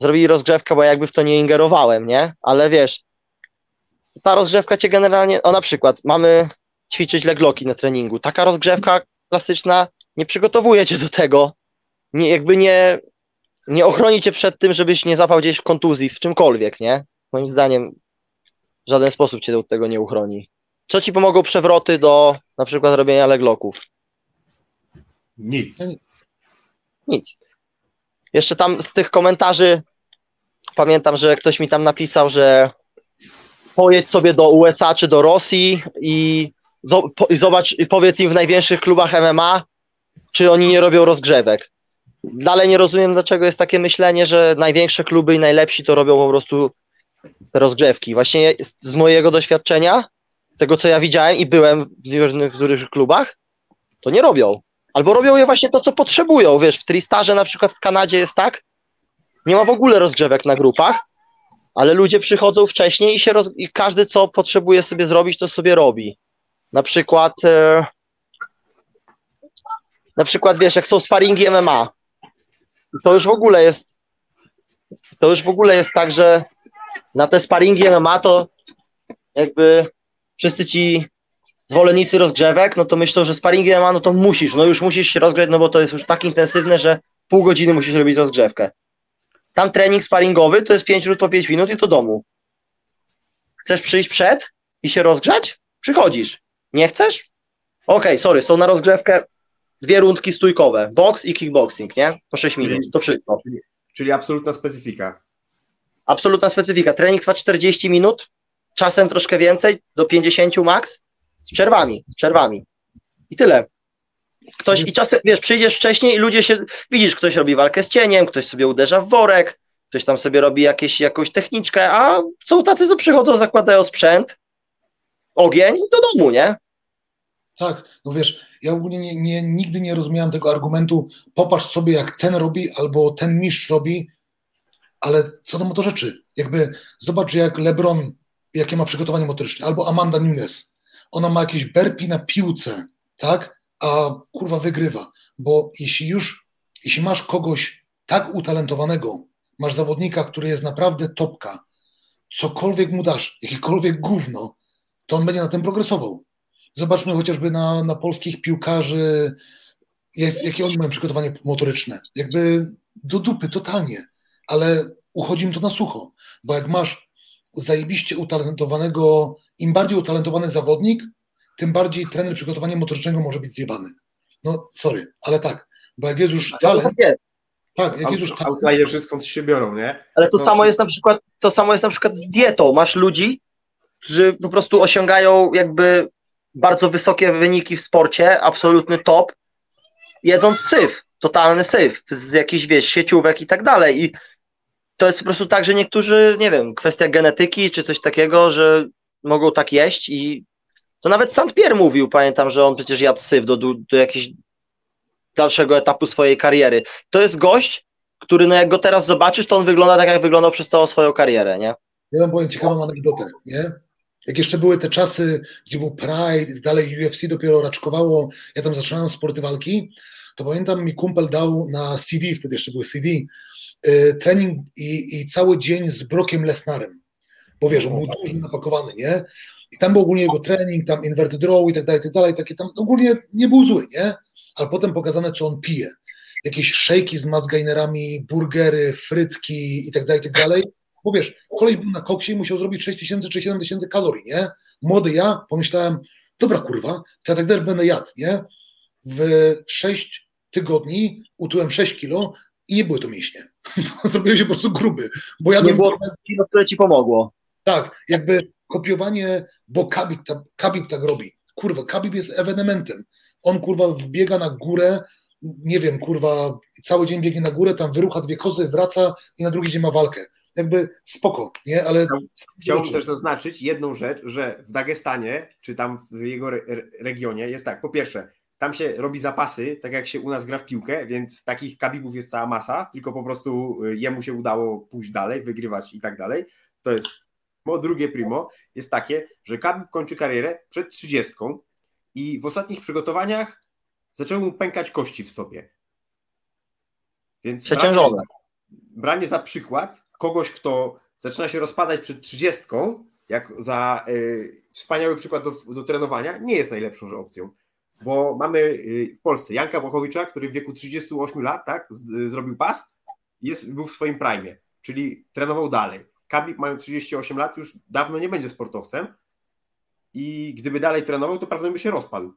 zrobili rozgrzewkę, bo ja jakby w to nie ingerowałem, nie? Ale wiesz, ta rozgrzewka cię generalnie, o na przykład, mamy ćwiczyć legloki na treningu. Taka rozgrzewka klasyczna nie przygotowuje cię do tego, nie, jakby nie, nie ochroni cię przed tym, żebyś nie zapał gdzieś w kontuzji, w czymkolwiek, nie? Moim zdaniem w żaden sposób cię od tego nie uchroni. Co ci pomogą przewroty do na przykład robienia legloków? Nic. Nic. Jeszcze tam z tych komentarzy pamiętam, że ktoś mi tam napisał, że pojedź sobie do USA czy do Rosji i zobacz, i powiedz im w największych klubach MMA, czy oni nie robią rozgrzewek. Dalej nie rozumiem, dlaczego jest takie myślenie, że największe kluby i najlepsi to robią po prostu rozgrzewki. Właśnie z mojego doświadczenia, tego co ja widziałem i byłem w różnych klubach, to nie robią. Albo robią je właśnie to, co potrzebują. Wiesz, w Tristarze na przykład w Kanadzie jest tak, nie ma w ogóle rozgrzewek na grupach, ale ludzie przychodzą wcześniej i, się roz... i każdy, co potrzebuje sobie zrobić, to sobie robi. Na przykład, e... na przykład, wiesz, jak są sparingi MMA, to już w ogóle jest, to już w ogóle jest tak, że na te sparingi MMA to jakby wszyscy ci zwolennicy rozgrzewek, no to myślą, że sparingi MMA, no to musisz, no już musisz się rozgrzeć, no bo to jest już tak intensywne, że pół godziny musisz robić rozgrzewkę. Tam trening sparingowy to jest 5 minut po 5 minut i to domu. Chcesz przyjść przed i się rozgrzać? Przychodzisz. Nie chcesz? Okej, okay, sorry, są na rozgrzewkę dwie rundki stójkowe, box i kickboxing, nie? Po 6 minut, to wszystko. Czyli, czyli absolutna specyfika. Absolutna specyfika. Trening trwa 40 minut, czasem troszkę więcej, do 50 max, z przerwami, z przerwami. I tyle. Ktoś i czasem, wiesz, przyjdziesz wcześniej i ludzie się, widzisz, ktoś robi walkę z cieniem, ktoś sobie uderza w worek, ktoś tam sobie robi jakieś, jakąś techniczkę, a są tacy, co przychodzą, zakładają sprzęt, ogień do domu, nie? Tak, no wiesz, ja ogólnie nie, nie, nigdy nie rozumiałem tego argumentu, popatrz sobie jak ten robi albo ten mistrz robi, ale co do rzeczy, jakby zobacz jak LeBron, jakie ma przygotowanie motoryczne, albo Amanda Nunes, ona ma jakieś berpi na piłce, tak, a kurwa wygrywa, bo jeśli już, jeśli masz kogoś tak utalentowanego, masz zawodnika, który jest naprawdę topka, cokolwiek mu dasz, jakiekolwiek gówno, to on będzie na tym progresował. Zobaczmy chociażby na, na polskich piłkarzy, jest, jakie oni mają przygotowanie motoryczne. Jakby do dupy totalnie, ale uchodzi im to na sucho, bo jak masz zajebiście utalentowanego, im bardziej utalentowany zawodnik, tym bardziej trener przygotowania motorycznego może być zjebany. No sorry, ale tak, bo jak jest już talent, tak, jak jest już talent... Outlier skąd się biorą, nie? Ale to, to samo jest na przykład, to samo jest na przykład z dietą. Masz ludzi, którzy po prostu osiągają jakby bardzo wysokie wyniki w sporcie, absolutny top, jedząc syf, totalny syf, z jakichś, wiesz, sieciówek i tak dalej. I to jest po prostu tak, że niektórzy, nie wiem, kwestia genetyki czy coś takiego, że mogą tak jeść i to nawet St. Pierre mówił, pamiętam, że on przecież jadł syf do, do, do jakiegoś dalszego etapu swojej kariery. To jest gość, który no jak go teraz zobaczysz, to on wygląda tak, jak wyglądał przez całą swoją karierę, nie? Ja wam powiem ciekawą anegdotę, nie? Jak jeszcze były te czasy, gdzie był Pride, dalej UFC dopiero raczkowało, ja tam zaczynałem sporty walki, to pamiętam mi kumpel dał na CD, wtedy jeszcze były CD, y, trening i, i cały dzień z Brokiem Lesnarem, bo wiesz, on był dużo napakowany, nie? I tam był ogólnie jego trening, tam inverted row i tak dalej, tak dalej, takie tam ogólnie nie był zły, nie? Ale potem pokazane, co on pije. Jakieś szejki z mazgainerami, burgery, frytki i tak dalej, i tak dalej. Bo wiesz, koleś był na koksie i musiał zrobić 6 tysięcy czy 7 tysięcy kalorii, nie? Młody ja pomyślałem, dobra kurwa, to ja tak też będę jadł, nie? W 6 tygodni utyłem 6 kilo i nie były to mięśnie. Zrobiłem się po prostu gruby, bo jadłem... Nie było kilo, które ci pomogło. Tak, jakby kopiowanie, bo Kabib, Kabib tak robi. Kurwa, Kabib jest ewenementem. On kurwa wbiega na górę, nie wiem, kurwa, cały dzień biegnie na górę, tam wyrucha dwie kozy, wraca i na drugi dzień ma walkę. Jakby spoko, nie? Ale. Chciałbym też zaznaczyć jedną rzecz, że w Dagestanie, czy tam w jego re regionie jest tak, po pierwsze, tam się robi zapasy, tak jak się u nas gra w piłkę, więc takich kabibów jest cała masa, tylko po prostu y, jemu się udało pójść dalej, wygrywać i tak dalej. To jest bo drugie primo jest takie, że Kabib kończy karierę przed 30 i w ostatnich przygotowaniach zaczęły mu pękać kości w stopie. Więc branie za, branie za przykład kogoś, kto zaczyna się rozpadać przed 30, jak za y, wspaniały przykład do, do trenowania, nie jest najlepszą opcją bo mamy y, w Polsce Janka Bochowicza, który w wieku 38 lat tak, z, zrobił pas jest, był w swoim prime, czyli trenował dalej. Kabib mając 38 lat już dawno nie będzie sportowcem i gdyby dalej trenował, to prawdopodobnie by się rozpadł.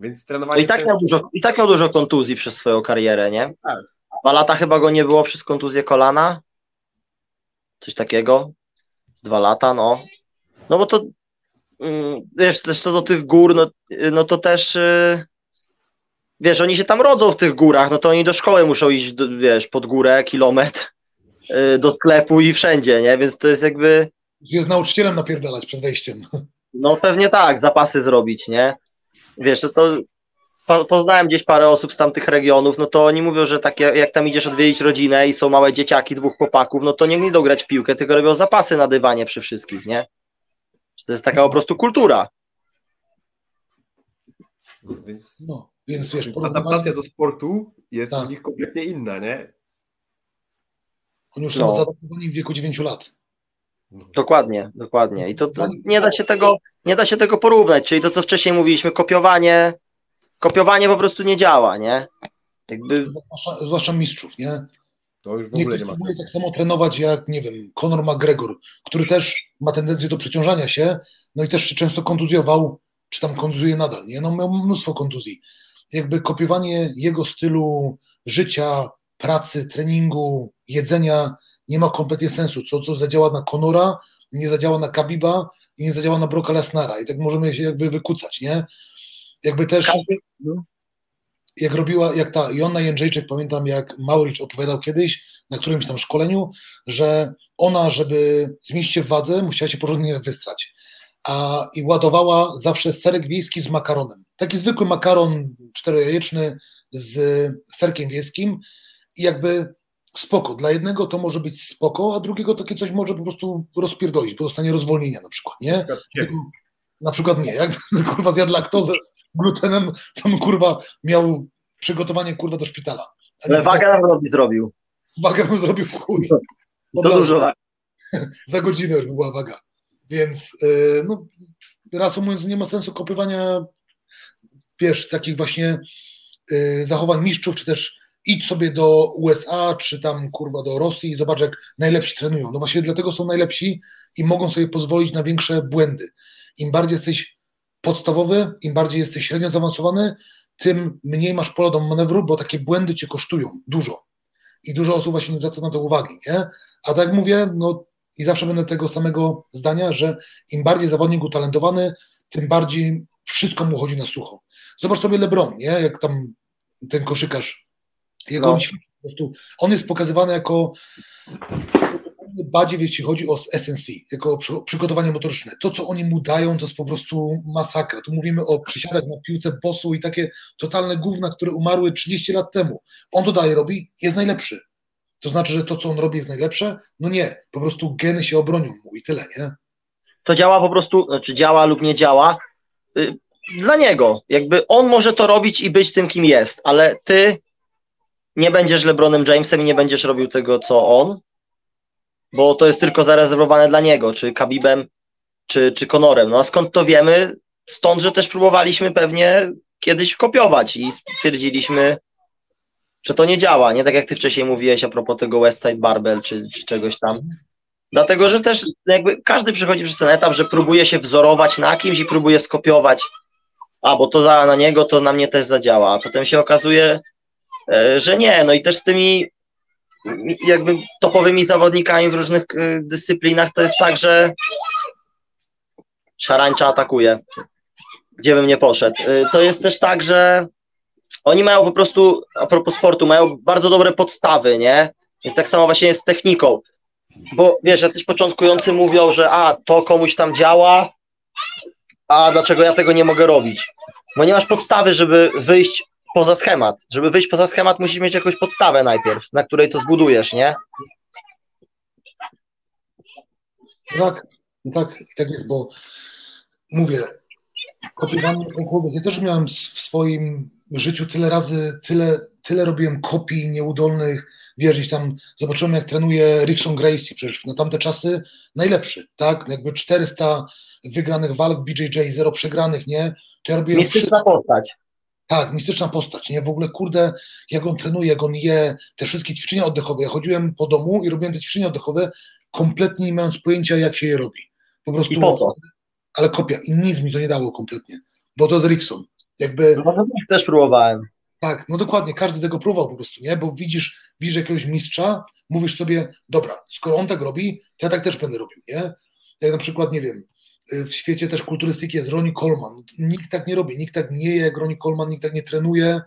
Więc trenowanie... No i, tak miał dużo, I tak miał dużo kontuzji przez swoją karierę, nie? Tak. Dwa lata chyba go nie było przez kontuzję kolana. Coś takiego. Z dwa lata, no. No bo to wiesz, też co do tych gór, no, no to też y, wiesz, oni się tam rodzą w tych górach, no to oni do szkoły muszą iść, wiesz, pod górę, kilometr, y, do sklepu i wszędzie, nie? Więc to jest jakby... Jest nauczycielem napierdalać przed wejściem. No pewnie tak, zapasy zrobić, nie? Wiesz, to poznałem gdzieś parę osób z tamtych regionów, no to oni mówią, że takie, jak tam idziesz odwiedzić rodzinę i są małe dzieciaki, dwóch chłopaków, no to nie idą grać w piłkę, tylko robią zapasy na dywanie przy wszystkich, nie? To jest taka po prostu kultura. Więc, no, więc, wiesz, więc adaptacja do sportu jest tak. u nich kompletnie inna, nie? Oni już no. są zaadaptowani w wieku 9 lat. Dokładnie, dokładnie. I to, to, nie, da się tego, nie da się tego porównać. Czyli to, co wcześniej mówiliśmy, kopiowanie, kopiowanie po prostu nie działa, nie? Jakby... Zwłaszcza, zwłaszcza mistrzów, nie? To już w ogóle nie ma sensu. tak samo trenować jak, nie wiem, Conor McGregor, który też ma tendencję do przeciążania się, no i też się często kontuzjował, czy tam kontuzuje nadal, nie? No miał mnóstwo kontuzji. Jakby kopiowanie jego stylu życia, pracy, treningu, jedzenia nie ma kompletnie sensu. Co, co zadziała na Conora, nie zadziała na Kabiba i nie zadziała na Broka Lesnara i tak możemy się jakby wykucać, nie? Jakby też... Każdy, no jak robiła, jak ta Jonna Jędrzejczyk, pamiętam jak Mauricz opowiadał kiedyś na którymś tam szkoleniu, że ona, żeby zmieścić się w wadze, musiała się porządnie wystrać. A, I ładowała zawsze serek wiejski z makaronem. Taki zwykły makaron czterojajeczny z serkiem wiejskim i jakby spoko. Dla jednego to może być spoko, a drugiego takie coś może po prostu rozpierdolić, bo dostanie rozwolnienia na przykład, nie? Na przykład, nie. Jak kurwa zjadł laktozę glutenem, tam kurwa miał przygotowanie kurwa do szpitala. Ale wagę na pewno by zrobił. Wagę bym zrobił chuj. To dużo. Za godzinę już była waga. Więc yy, no, reasumując, nie ma sensu kopywania wiesz, takich właśnie yy, zachowań mistrzów, czy też idź sobie do USA, czy tam kurwa do Rosji i zobacz, jak najlepsi trenują. No właśnie dlatego są najlepsi i mogą sobie pozwolić na większe błędy. Im bardziej jesteś podstawowy, im bardziej jesteś średnio zaawansowany, tym mniej masz pola do manewru, bo takie błędy cię kosztują dużo. I dużo osób właśnie nie zwraca na to uwagi, nie? A tak mówię, no i zawsze będę tego samego zdania, że im bardziej zawodnik utalentowany, tym bardziej wszystko mu chodzi na sucho. Zobacz sobie LeBron, nie? Jak tam ten koszykarz, jak no. on, po prostu, on jest pokazywany jako bardziej jeśli chodzi o SNC, jako przygotowanie motoryczne. To, co oni mu dają, to jest po prostu masakra. Tu mówimy o przysiadach na piłce bosu i takie totalne gówna, które umarły 30 lat temu. On to robi, jest najlepszy. To znaczy, że to, co on robi, jest najlepsze? No nie, po prostu geny się obronią mu i tyle, nie? To działa po prostu, znaczy działa lub nie działa y, dla niego. Jakby on może to robić i być tym, kim jest, ale ty nie będziesz LeBronem Jamesem i nie będziesz robił tego, co on, bo to jest tylko zarezerwowane dla niego, czy Kabibem, czy, czy Konorem. No a skąd to wiemy? Stąd, że też próbowaliśmy pewnie kiedyś kopiować i stwierdziliśmy, że to nie działa, nie tak jak ty wcześniej mówiłeś a propos tego Westside Barbell czy, czy czegoś tam. Dlatego, że też jakby każdy przychodzi przez ten etap, że próbuje się wzorować na kimś i próbuje skopiować, a bo to na niego, to na mnie też zadziała, a potem się okazuje, e, że nie, no i też z tymi jakby topowymi zawodnikami w różnych y, dyscyplinach to jest tak, że szarańcza atakuje, gdzie bym nie poszedł. Y, to jest też tak, że oni mają po prostu, a propos sportu, mają bardzo dobre podstawy, nie? Jest tak samo właśnie z techniką. Bo wiesz, jacyś początkujący mówią, że a, to komuś tam działa, a dlaczego ja tego nie mogę robić? bo nie masz podstawy, żeby wyjść poza schemat. Żeby wyjść poza schemat, musisz mieć jakąś podstawę najpierw, na której to zbudujesz, nie? Tak, tak, tak jest, bo mówię, kopiowanie konkurdów. Ja też miałem w swoim życiu tyle razy, tyle, tyle robiłem kopii nieudolnych, wiesz, tam zobaczyłem, jak trenuje Rickson Gracie, przecież na tamte czasy najlepszy, tak? Jakby 400 wygranych walk w BJJ, zero przegranych, nie? To ja robiłem Mistyczna wszystko. postać. Tak, mistyczna postać, nie? W ogóle, kurde, jak on trenuje, jak on je, te wszystkie ćwiczenia oddechowe. Ja chodziłem po domu i robiłem te ćwiczenia oddechowe, kompletnie nie mając pojęcia, jak się je robi. Po prostu. I po co? Ale kopia. I nic mi to nie dało kompletnie. Bo to jest Rickson. Jakby... No to też próbowałem. Tak, no dokładnie, każdy tego próbował po prostu, nie? Bo widzisz, widzisz jakiegoś mistrza, mówisz sobie, dobra, skoro on tak robi, to ja tak też będę robił, nie? Jak na przykład, nie wiem, w świecie też kulturystyki jest Ronnie Coleman. Nikt tak nie robi, nikt tak nie je jak Ronnie Coleman, nikt tak nie trenuje,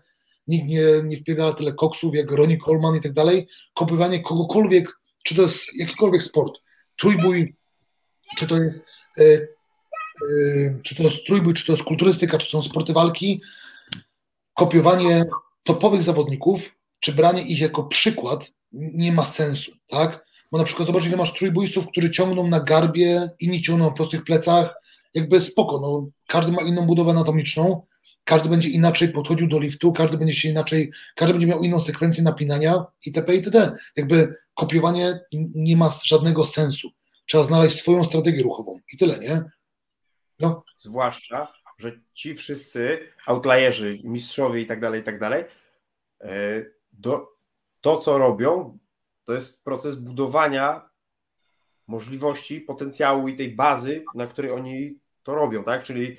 nikt nie, nie wpierdala tyle koksów jak Ronnie Coleman i tak dalej. Kopywanie kogokolwiek, czy to jest jakikolwiek sport, trójbój, czy to jest e, e, czy to jest trójbój, czy to jest kulturystyka, czy to są sporty walki, kopiowanie topowych zawodników, czy branie ich jako przykład nie ma sensu, tak? Bo na przykład zobacz, ile masz trójbójców, którzy ciągną na garbie, inni ciągną na prostych plecach, jakby spoko, no, każdy ma inną budowę anatomiczną, każdy będzie inaczej podchodził do liftu, każdy będzie się inaczej, każdy będzie miał inną sekwencję napinania itp. itd. Jakby kopiowanie nie ma żadnego sensu. Trzeba znaleźć swoją strategię ruchową i tyle, nie? No. Zwłaszcza, że ci wszyscy outlierzy, mistrzowie i tak dalej, i tak dalej, e, to co robią, to jest proces budowania możliwości, potencjału i tej bazy, na której oni to robią, tak? Czyli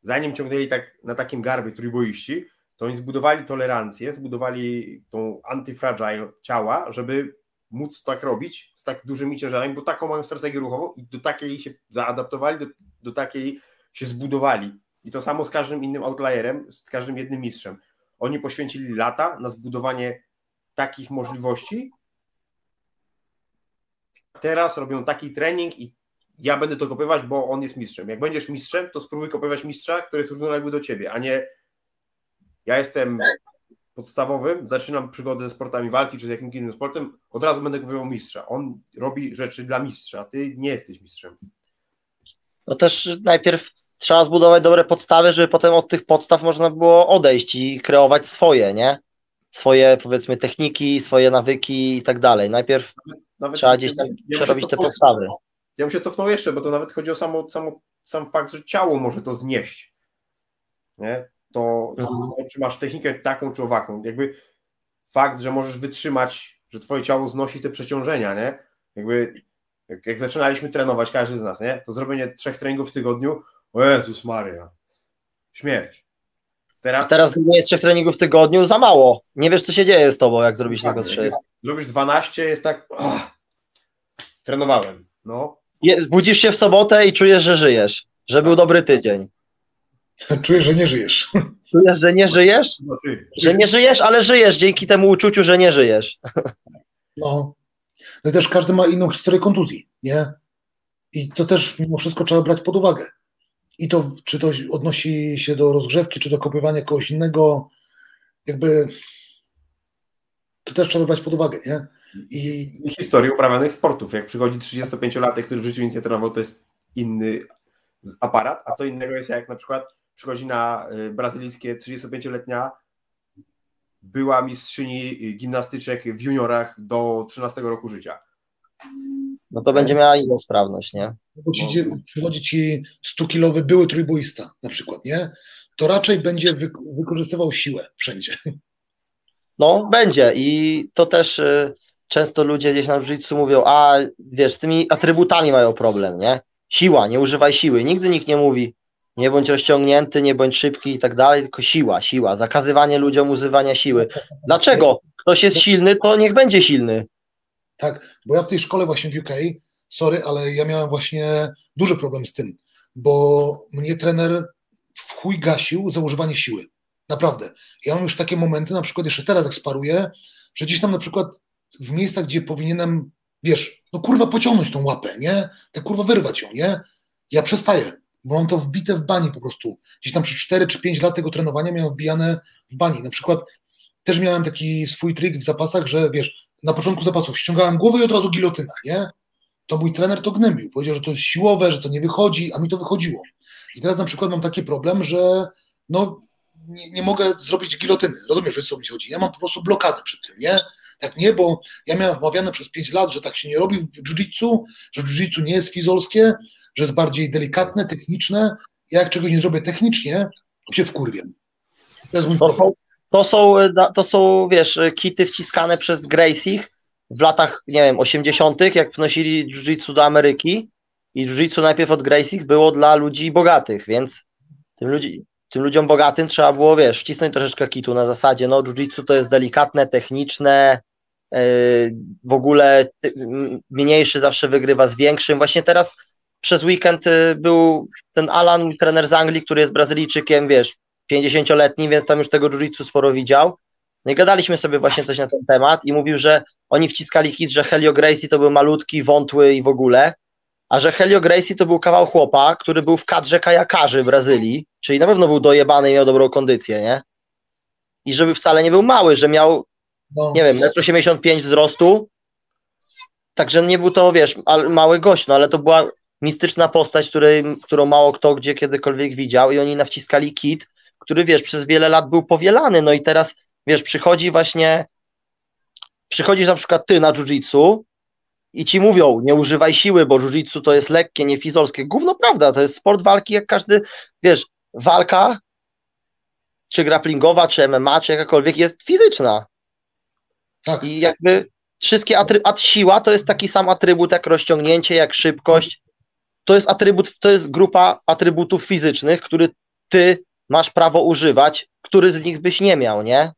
zanim ciągnęli tak na takim garbie trójboiści, to oni zbudowali tolerancję, zbudowali tą antifragile ciała, żeby móc tak robić z tak dużymi ciężarami, bo taką mają strategię ruchową i do takiej się zaadaptowali, do, do takiej się zbudowali. I to samo z każdym innym outlierem, z każdym jednym mistrzem. Oni poświęcili lata na zbudowanie takich możliwości. Teraz robią taki trening i ja będę to kopywać, bo on jest mistrzem. Jak będziesz mistrzem, to spróbuj kopywać mistrza, który jest równoległy do ciebie, a nie ja jestem podstawowym, zaczynam przygodę ze sportami walki czy z jakimś innym sportem, od razu będę kopiował mistrza. On robi rzeczy dla mistrza, a ty nie jesteś mistrzem. No też najpierw trzeba zbudować dobre podstawy, żeby potem od tych podstaw można było odejść i kreować swoje, nie? Swoje powiedzmy techniki, swoje nawyki i tak dalej. Najpierw nawet, trzeba gdzieś tam ja przerobić te podstawy. Ja bym się cofnął jeszcze, bo to nawet chodzi o samo, samo, sam fakt, że ciało może to znieść. Nie? To mhm. czy masz technikę taką czy owaką. Jakby fakt, że możesz wytrzymać, że twoje ciało znosi te przeciążenia, nie? Jakby jak, jak zaczynaliśmy trenować, każdy z nas, nie? To zrobienie trzech treningów w tygodniu, o Jezus Maria, śmierć. Teraz, teraz zrobienie trzech treningów w tygodniu za mało. Nie wiesz, co się dzieje z tobą, jak zrobisz tak, tego trzy. Zrobisz 12, jest tak. Oh, trenowałem. No. Je, budzisz się w sobotę i czujesz, że żyjesz. Że był dobry tydzień. Czujesz, że nie żyjesz. Czujesz, że nie żyjesz? No że nie żyjesz, ale żyjesz dzięki temu uczuciu, że nie żyjesz. No. No też każdy ma inną historię kontuzji, nie? I to też mimo wszystko trzeba brać pod uwagę. I to, czy to odnosi się do rozgrzewki, czy do kopiowania kogoś innego, jakby to też trzeba brać pod uwagę, nie? I, I historii uprawianych sportów. Jak przychodzi 35-latek, który w życiu nic nie trenował, to jest inny aparat, a co innego jest jak na przykład przychodzi na y, brazylijskie 35-letnia była mistrzyni gimnastyczek w juniorach do 13 roku życia. No to będzie miała inną sprawność, nie? No. przychodzi ci 100-kilowy były trójboista na przykład, nie? To raczej będzie wy, wykorzystywał siłę wszędzie. No, będzie i to też y, często ludzie gdzieś na jiu mówią, a wiesz, z tymi atrybutami mają problem, nie? Siła, nie używaj siły. Nigdy nikt nie mówi, nie bądź rozciągnięty, nie bądź szybki i tak dalej, tylko siła, siła, zakazywanie ludziom używania siły. Dlaczego? Ktoś jest silny, to niech będzie silny. Tak, bo ja w tej szkole właśnie w UK, sorry, ale ja miałem właśnie duży problem z tym, bo mnie trener w chuj gasił za używanie siły. Naprawdę. Ja mam już takie momenty, na przykład jeszcze teraz jak sparuję, że gdzieś tam na przykład w miejscach, gdzie powinienem, wiesz, no kurwa pociągnąć tą łapę, nie? Tak kurwa wyrwać ją, nie? Ja przestaję bo mam to wbite w bani po prostu. Gdzieś tam przez 4 czy 5 lat tego trenowania miałem wbijane w bani. Na przykład też miałem taki swój trik w zapasach, że wiesz, na początku zapasów ściągałem głowę i od razu gilotyna, nie? To mój trener to gnębił. Powiedział, że to jest siłowe, że to nie wychodzi, a mi to wychodziło. I teraz na przykład mam taki problem, że no nie, nie mogę zrobić gilotyny. Rozumiesz, o co mi chodzi? Ja mam po prostu blokadę przed tym, nie? Tak nie, bo ja miałem wmawiane przez 5 lat, że tak się nie robi w jiu-jitsu, że jiu-jitsu nie jest fizolskie, że jest bardziej delikatne, techniczne. Ja jak czegoś nie zrobię technicznie, to się wkurwiam. To, to, są, to, są, to są, wiesz, kity wciskane przez Gracie w latach, nie wiem, 80., jak wnosili jiu-jitsu do Ameryki i jiu-jitsu najpierw od Gracie było dla ludzi bogatych, więc tym, ludzi, tym ludziom bogatym trzeba było, wiesz, wcisnąć troszeczkę kitu na zasadzie, no jiu-jitsu to jest delikatne, techniczne, yy, w ogóle mniejszy zawsze wygrywa z większym. Właśnie teraz przez weekend y, był ten Alan, trener z Anglii, który jest Brazylijczykiem, wiesz, 50-letni, więc tam już tego jiu-jitsu sporo widział. No i gadaliśmy sobie właśnie coś na ten temat i mówił, że oni wciskali kit, że Helio Gracie to był malutki, wątły i w ogóle, a że Helio Gracie to był kawał chłopa, który był w kadrze kajakarzy w Brazylii, czyli na pewno był dojebany i miał dobrą kondycję, nie? I żeby wcale nie był mały, że miał, no. nie wiem, 1,85 m wzrostu, także nie był to, wiesz, mały gość, no ale to była mistyczna postać, której, którą mało kto gdzie kiedykolwiek widział i oni nawciskali kit, który wiesz, przez wiele lat był powielany, no i teraz wiesz, przychodzi właśnie przychodzisz na przykład ty na jiu-jitsu i ci mówią, nie używaj siły, bo jiu-jitsu to jest lekkie, nie fizolskie. Gówno prawda, to jest sport walki jak każdy, wiesz, walka czy grapplingowa, czy MMA, czy jakakolwiek jest fizyczna. Tak. I jakby wszystkie atrybuty, siła to jest taki sam atrybut jak rozciągnięcie, jak szybkość, to jest atrybut, to jest grupa atrybutów fizycznych, który ty masz prawo używać, który z nich byś nie miał, nie?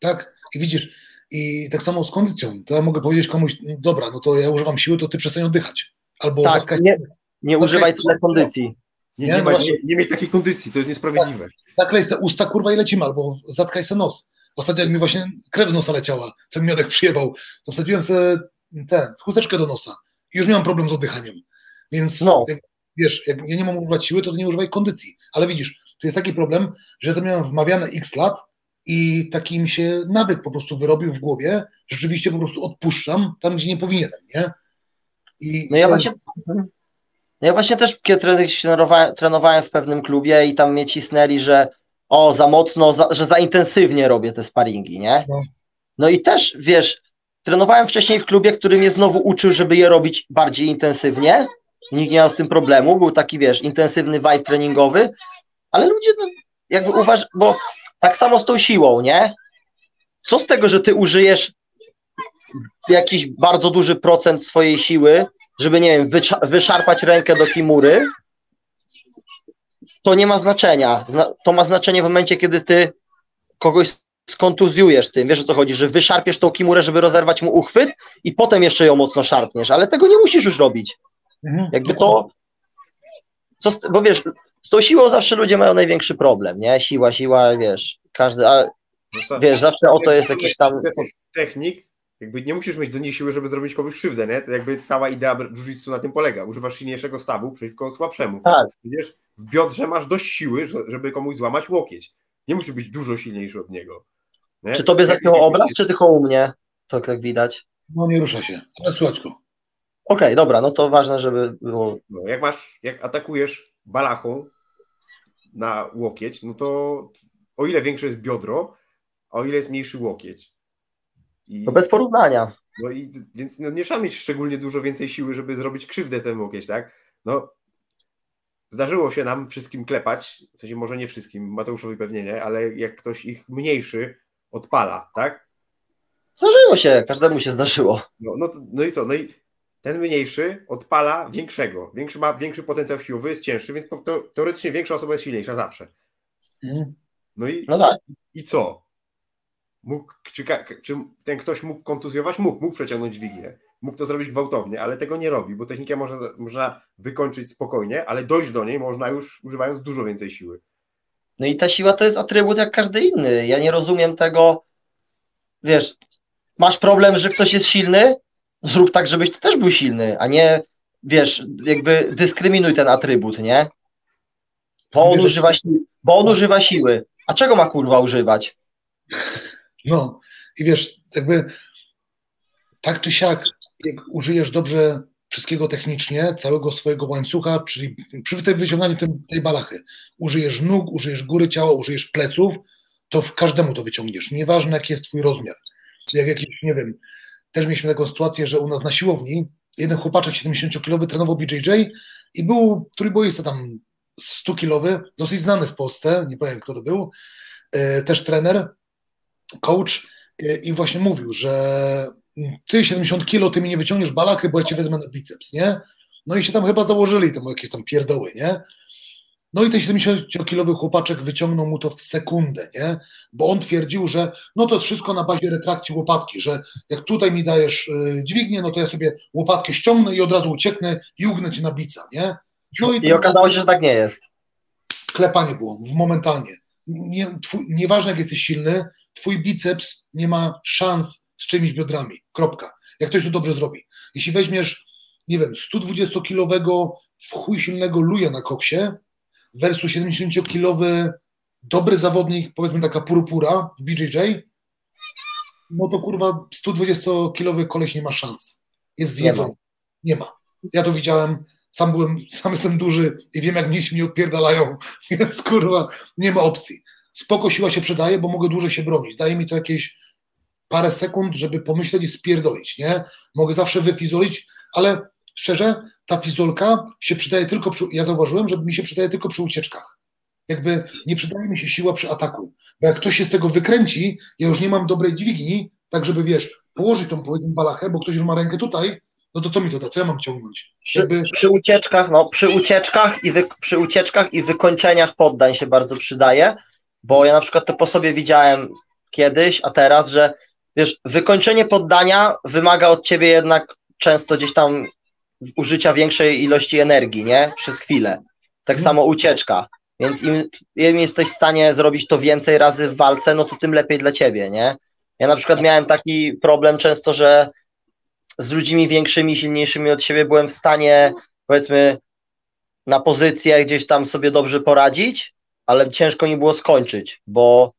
Tak, i widzisz, i tak samo z kondycją. To ja mogę powiedzieć komuś, no dobra, no to ja używam siły, to ty przestań oddychać. Albo tak, zatkać... nie, nie używaj tyle kondycji. Nie, nie, nie, ma, nie, nie miej takiej kondycji, to jest niesprawiedliwe. Tak, zaklej se usta, kurwa, i lecimy, albo zatkaj se nos. Ostatnio jak mi właśnie krew z nosa leciała, co mi miodek przyjebał, to wsadziłem sobie tę chusteczkę do nosa i już miałem problem z oddychaniem. Więc no. jak, wiesz, jak ja nie mam używać siły, to, nie używaj kondycji. Ale widzisz, tu jest taki problem, że to miałem wmawiane x lat i taki mi się nawyk po prostu wyrobił w głowie, rzeczywiście po prostu odpuszczam tam, gdzie nie powinienem, nie? I no ja właśnie, no ja właśnie też kiedy trenowałem, trenowałem w pewnym klubie i tam mnie cisnęli, że o, za mocno, za, że za intensywnie robię te sparingi, nie? No. no i też, wiesz, trenowałem wcześniej w klubie, który mnie znowu uczył, żeby je robić bardziej intensywnie, nikt nie miał z tym problemu, był taki, wiesz, intensywny vibe treningowy, ale ludzie no, jakby uważ, bo tak samo z tą siłą, nie? Co z tego, że ty użyjesz jakiś bardzo duży procent swojej siły, żeby, nie wiem, wyszarpać rękę do kimury, to nie ma znaczenia. To ma znaczenie w momencie, kiedy ty kogoś skontuzjujesz tym, wiesz o co chodzi, że wyszarpiesz tą kimurę, żeby rozerwać mu uchwyt i potem jeszcze ją mocno szarpniesz, ale tego nie musisz już robić. Mhm. Jakby to, co, bo wiesz, z tą siłą zawsze ludzie mają największy problem, nie? Siła, siła, wiesz, każdy, a, no wiesz, zawsze o to jest jakiś tam... Technik, jakby nie musisz mieć do niej siły, żeby zrobić komuś krzywdę, nie? To jakby cała idea jiu na tym polega. Używasz silniejszego stawu przeciwko słabszemu. Tak. Wiesz, w biodrze masz dość siły, żeby komuś złamać łokieć. Nie musi być dużo silniejszy od niego. Nie? Czy tobie zacięło obraz, czy tylko u mnie? To jak widać. No nie rusza się, ale słuchać go. Okej, okay, dobra, no to ważne, żeby było. No, jak masz, jak atakujesz balachą na łokieć, no to o ile większe jest biodro, a o ile jest mniejszy łokieć. I, to bez porównania. No i więc no, nie trzeba mieć szczególnie dużo więcej siły, żeby zrobić krzywdę temu łokieć, tak? No, zdarzyło się nam wszystkim klepać, w sensie może nie wszystkim, Mateuszowi pewnie nie, ale jak ktoś ich mniejszy odpala, tak? Zdarzyło się, każdemu się zdarzyło. No, no, no i co? No i ten mniejszy odpala większego. Większy ma większy potencjał siłowy, jest cięższy, więc teoretycznie większa osoba jest silniejsza zawsze. Mhm. No i, no tak. i co? Mógł, czy, czy, ten ktoś mógł kontuzjować? Mógł, mógł przeciągnąć dźwignię. Mógł to zrobić gwałtownie, ale tego nie robi, bo technikę można, można wykończyć spokojnie, ale dojść do niej można już używając dużo więcej siły. No i ta siła to jest atrybut jak każdy inny. Ja nie rozumiem tego, wiesz, masz problem, że ktoś jest silny, zrób tak, żebyś ty też był silny, a nie, wiesz, jakby dyskryminuj ten atrybut, nie? Bo on, używa, si- bo on używa siły. A czego ma kurwa używać? No i wiesz, jakby tak czy siak, jak użyjesz dobrze wszystkiego technicznie, całego swojego łańcucha, czyli przy tym wyciąganiu tej balachy, użyjesz nóg, użyjesz góry ciała, użyjesz pleców, to w każdemu to wyciągniesz. Nieważne, jaki jest twój rozmiar. Jak jakiś, nie wiem, też mieliśmy taką sytuację, że u nas na siłowni jeden chłopaczek 70-kilowy trenował BJJ i był trójboista tam 100-kilowy, dosyć znany w Polsce, nie powiem kto to był, e, też trener, coach e, i właśnie mówił, że ty 70 kilo, ty mi nie wyciągniesz balachy, bo ja cię wezmę na biceps, nie? No i się tam chyba założyli tam jakieś tam pierdoły, nie? No i ten 70-kilowy chłopaczek wyciągnął mu to w sekundę, nie? Bo on twierdził, że no to jest wszystko na bazie retrakcji łopatki, że jak tutaj mi dajesz y, dźwignię, no to ja sobie łopatkę ściągnę i od razu ucieknę i ugnę cię na bica, nie? No I okazało się, że tak nie jest. klepanie było, w momentalnie. Nie, twój, nieważne jak jesteś silny, twój biceps nie ma szans z czymiś biodrami. Kropka. Jak ktoś to dobrze zrobi. Jeśli weźmiesz, nie wiem, 120-kilowego w chuj silnego luja na koksie versus 70-kilowy dobry zawodnik, powiedzmy taka purpura w BJJ, no to kurwa 120-kilowy koleś nie ma szans. Jest zjedzony. Nie ma. Ja to widziałem, sam byłem, sam jestem duży i wiem jak mniejsi mnie odpierdalają, więc kurwa nie ma opcji. Spoko siła się przydaje, bo mogę dłużej się bronić. Daje mi to jakieś parę sekund, żeby pomyśleć i spierdolić, nie? Mogę zawsze wyfizolić, ale szczerze, ta fizolka się przydaje tylko przy, ja zauważyłem, że mi się przydaje tylko przy ucieczkach. Jakby nie przydaje mi się siła przy ataku, bo jak ktoś się z tego wykręci, ja już nie mam dobrej dźwigni, tak żeby, wiesz, położyć tą, powiedzmy, balachę, bo ktoś już ma rękę tutaj, no to co mi to da, co ja mam ciągnąć? Przy, Jakby, przy ucieczkach, no, przy ucieczkach i wy, przy ucieczkach i wykończeniach poddań się bardzo przydaje, bo ja na przykład to po sobie widziałem kiedyś, a teraz, że wiesz, wykończenie poddania wymaga od ciebie jednak często gdzieś tam użycia większej ilości energii, nie? Przez chwilę. Tak Mhm. samo ucieczka. Więc im, im jesteś w stanie zrobić to więcej razy w walce, no to tym lepiej dla ciebie, nie? Ja na przykład miałem taki problem często, że z ludźmi większymi, silniejszymi od siebie byłem w stanie, powiedzmy, na pozycję gdzieś tam sobie dobrze poradzić, ale ciężko mi było skończyć, bo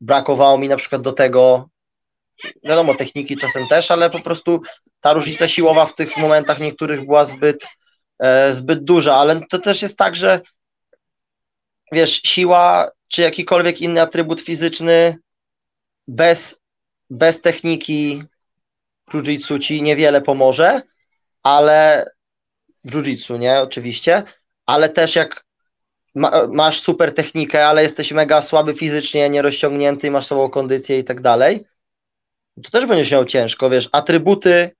brakowało mi na przykład do tego, wiadomo, techniki czasem też, ale po prostu ta różnica siłowa w tych momentach niektórych była zbyt, e, zbyt duża, ale to też jest tak, że wiesz, siła czy jakikolwiek inny atrybut fizyczny bez, bez techniki jiu-jitsu ci niewiele pomoże, ale jiu-jitsu, nie, oczywiście, ale też jak ma, masz super technikę, ale jesteś mega słaby fizycznie, nierozciągnięty masz słabą kondycję i tak dalej, to też będziesz miał ciężko, wiesz, atrybuty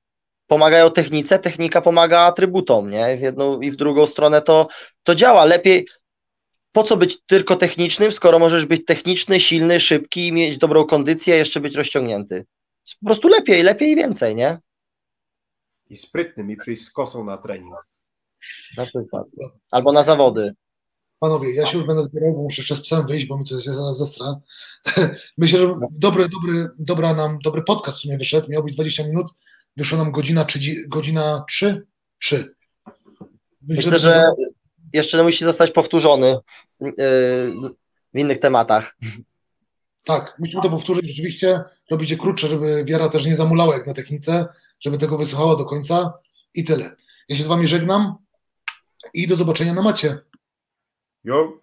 pomagają technice, technika pomaga atrybutom, nie, w jedną i w drugą stronę to, to działa, lepiej, po co być tylko technicznym, skoro możesz być techniczny, silny, szybki i mieć dobrą kondycję, jeszcze być rozciągnięty. Po prostu lepiej, lepiej i więcej, nie? I sprytnym i przyjść z kosą na trening. Na przykład. Albo na zawody. Panowie, ja się już będę zbierał, bo muszę jeszcze z psem wyjść, bo mi to jest zaraz zestra. Myślę, że dobry, dobry, dobra nam, dobry podcast w sumie wyszedł, miał być 20 minut, wyszło nam godzina, 30, godzina 3? 3. Myślę, że jeszcze musi zostać powtórzony yy, w innych tematach. Tak, musimy to powtórzyć rzeczywiście, robić je krótsze, żeby wiara też nie zamulała jak na technice, żeby tego wysłuchała do końca i tyle. Ja się z wami żegnam i do zobaczenia na macie. Yo.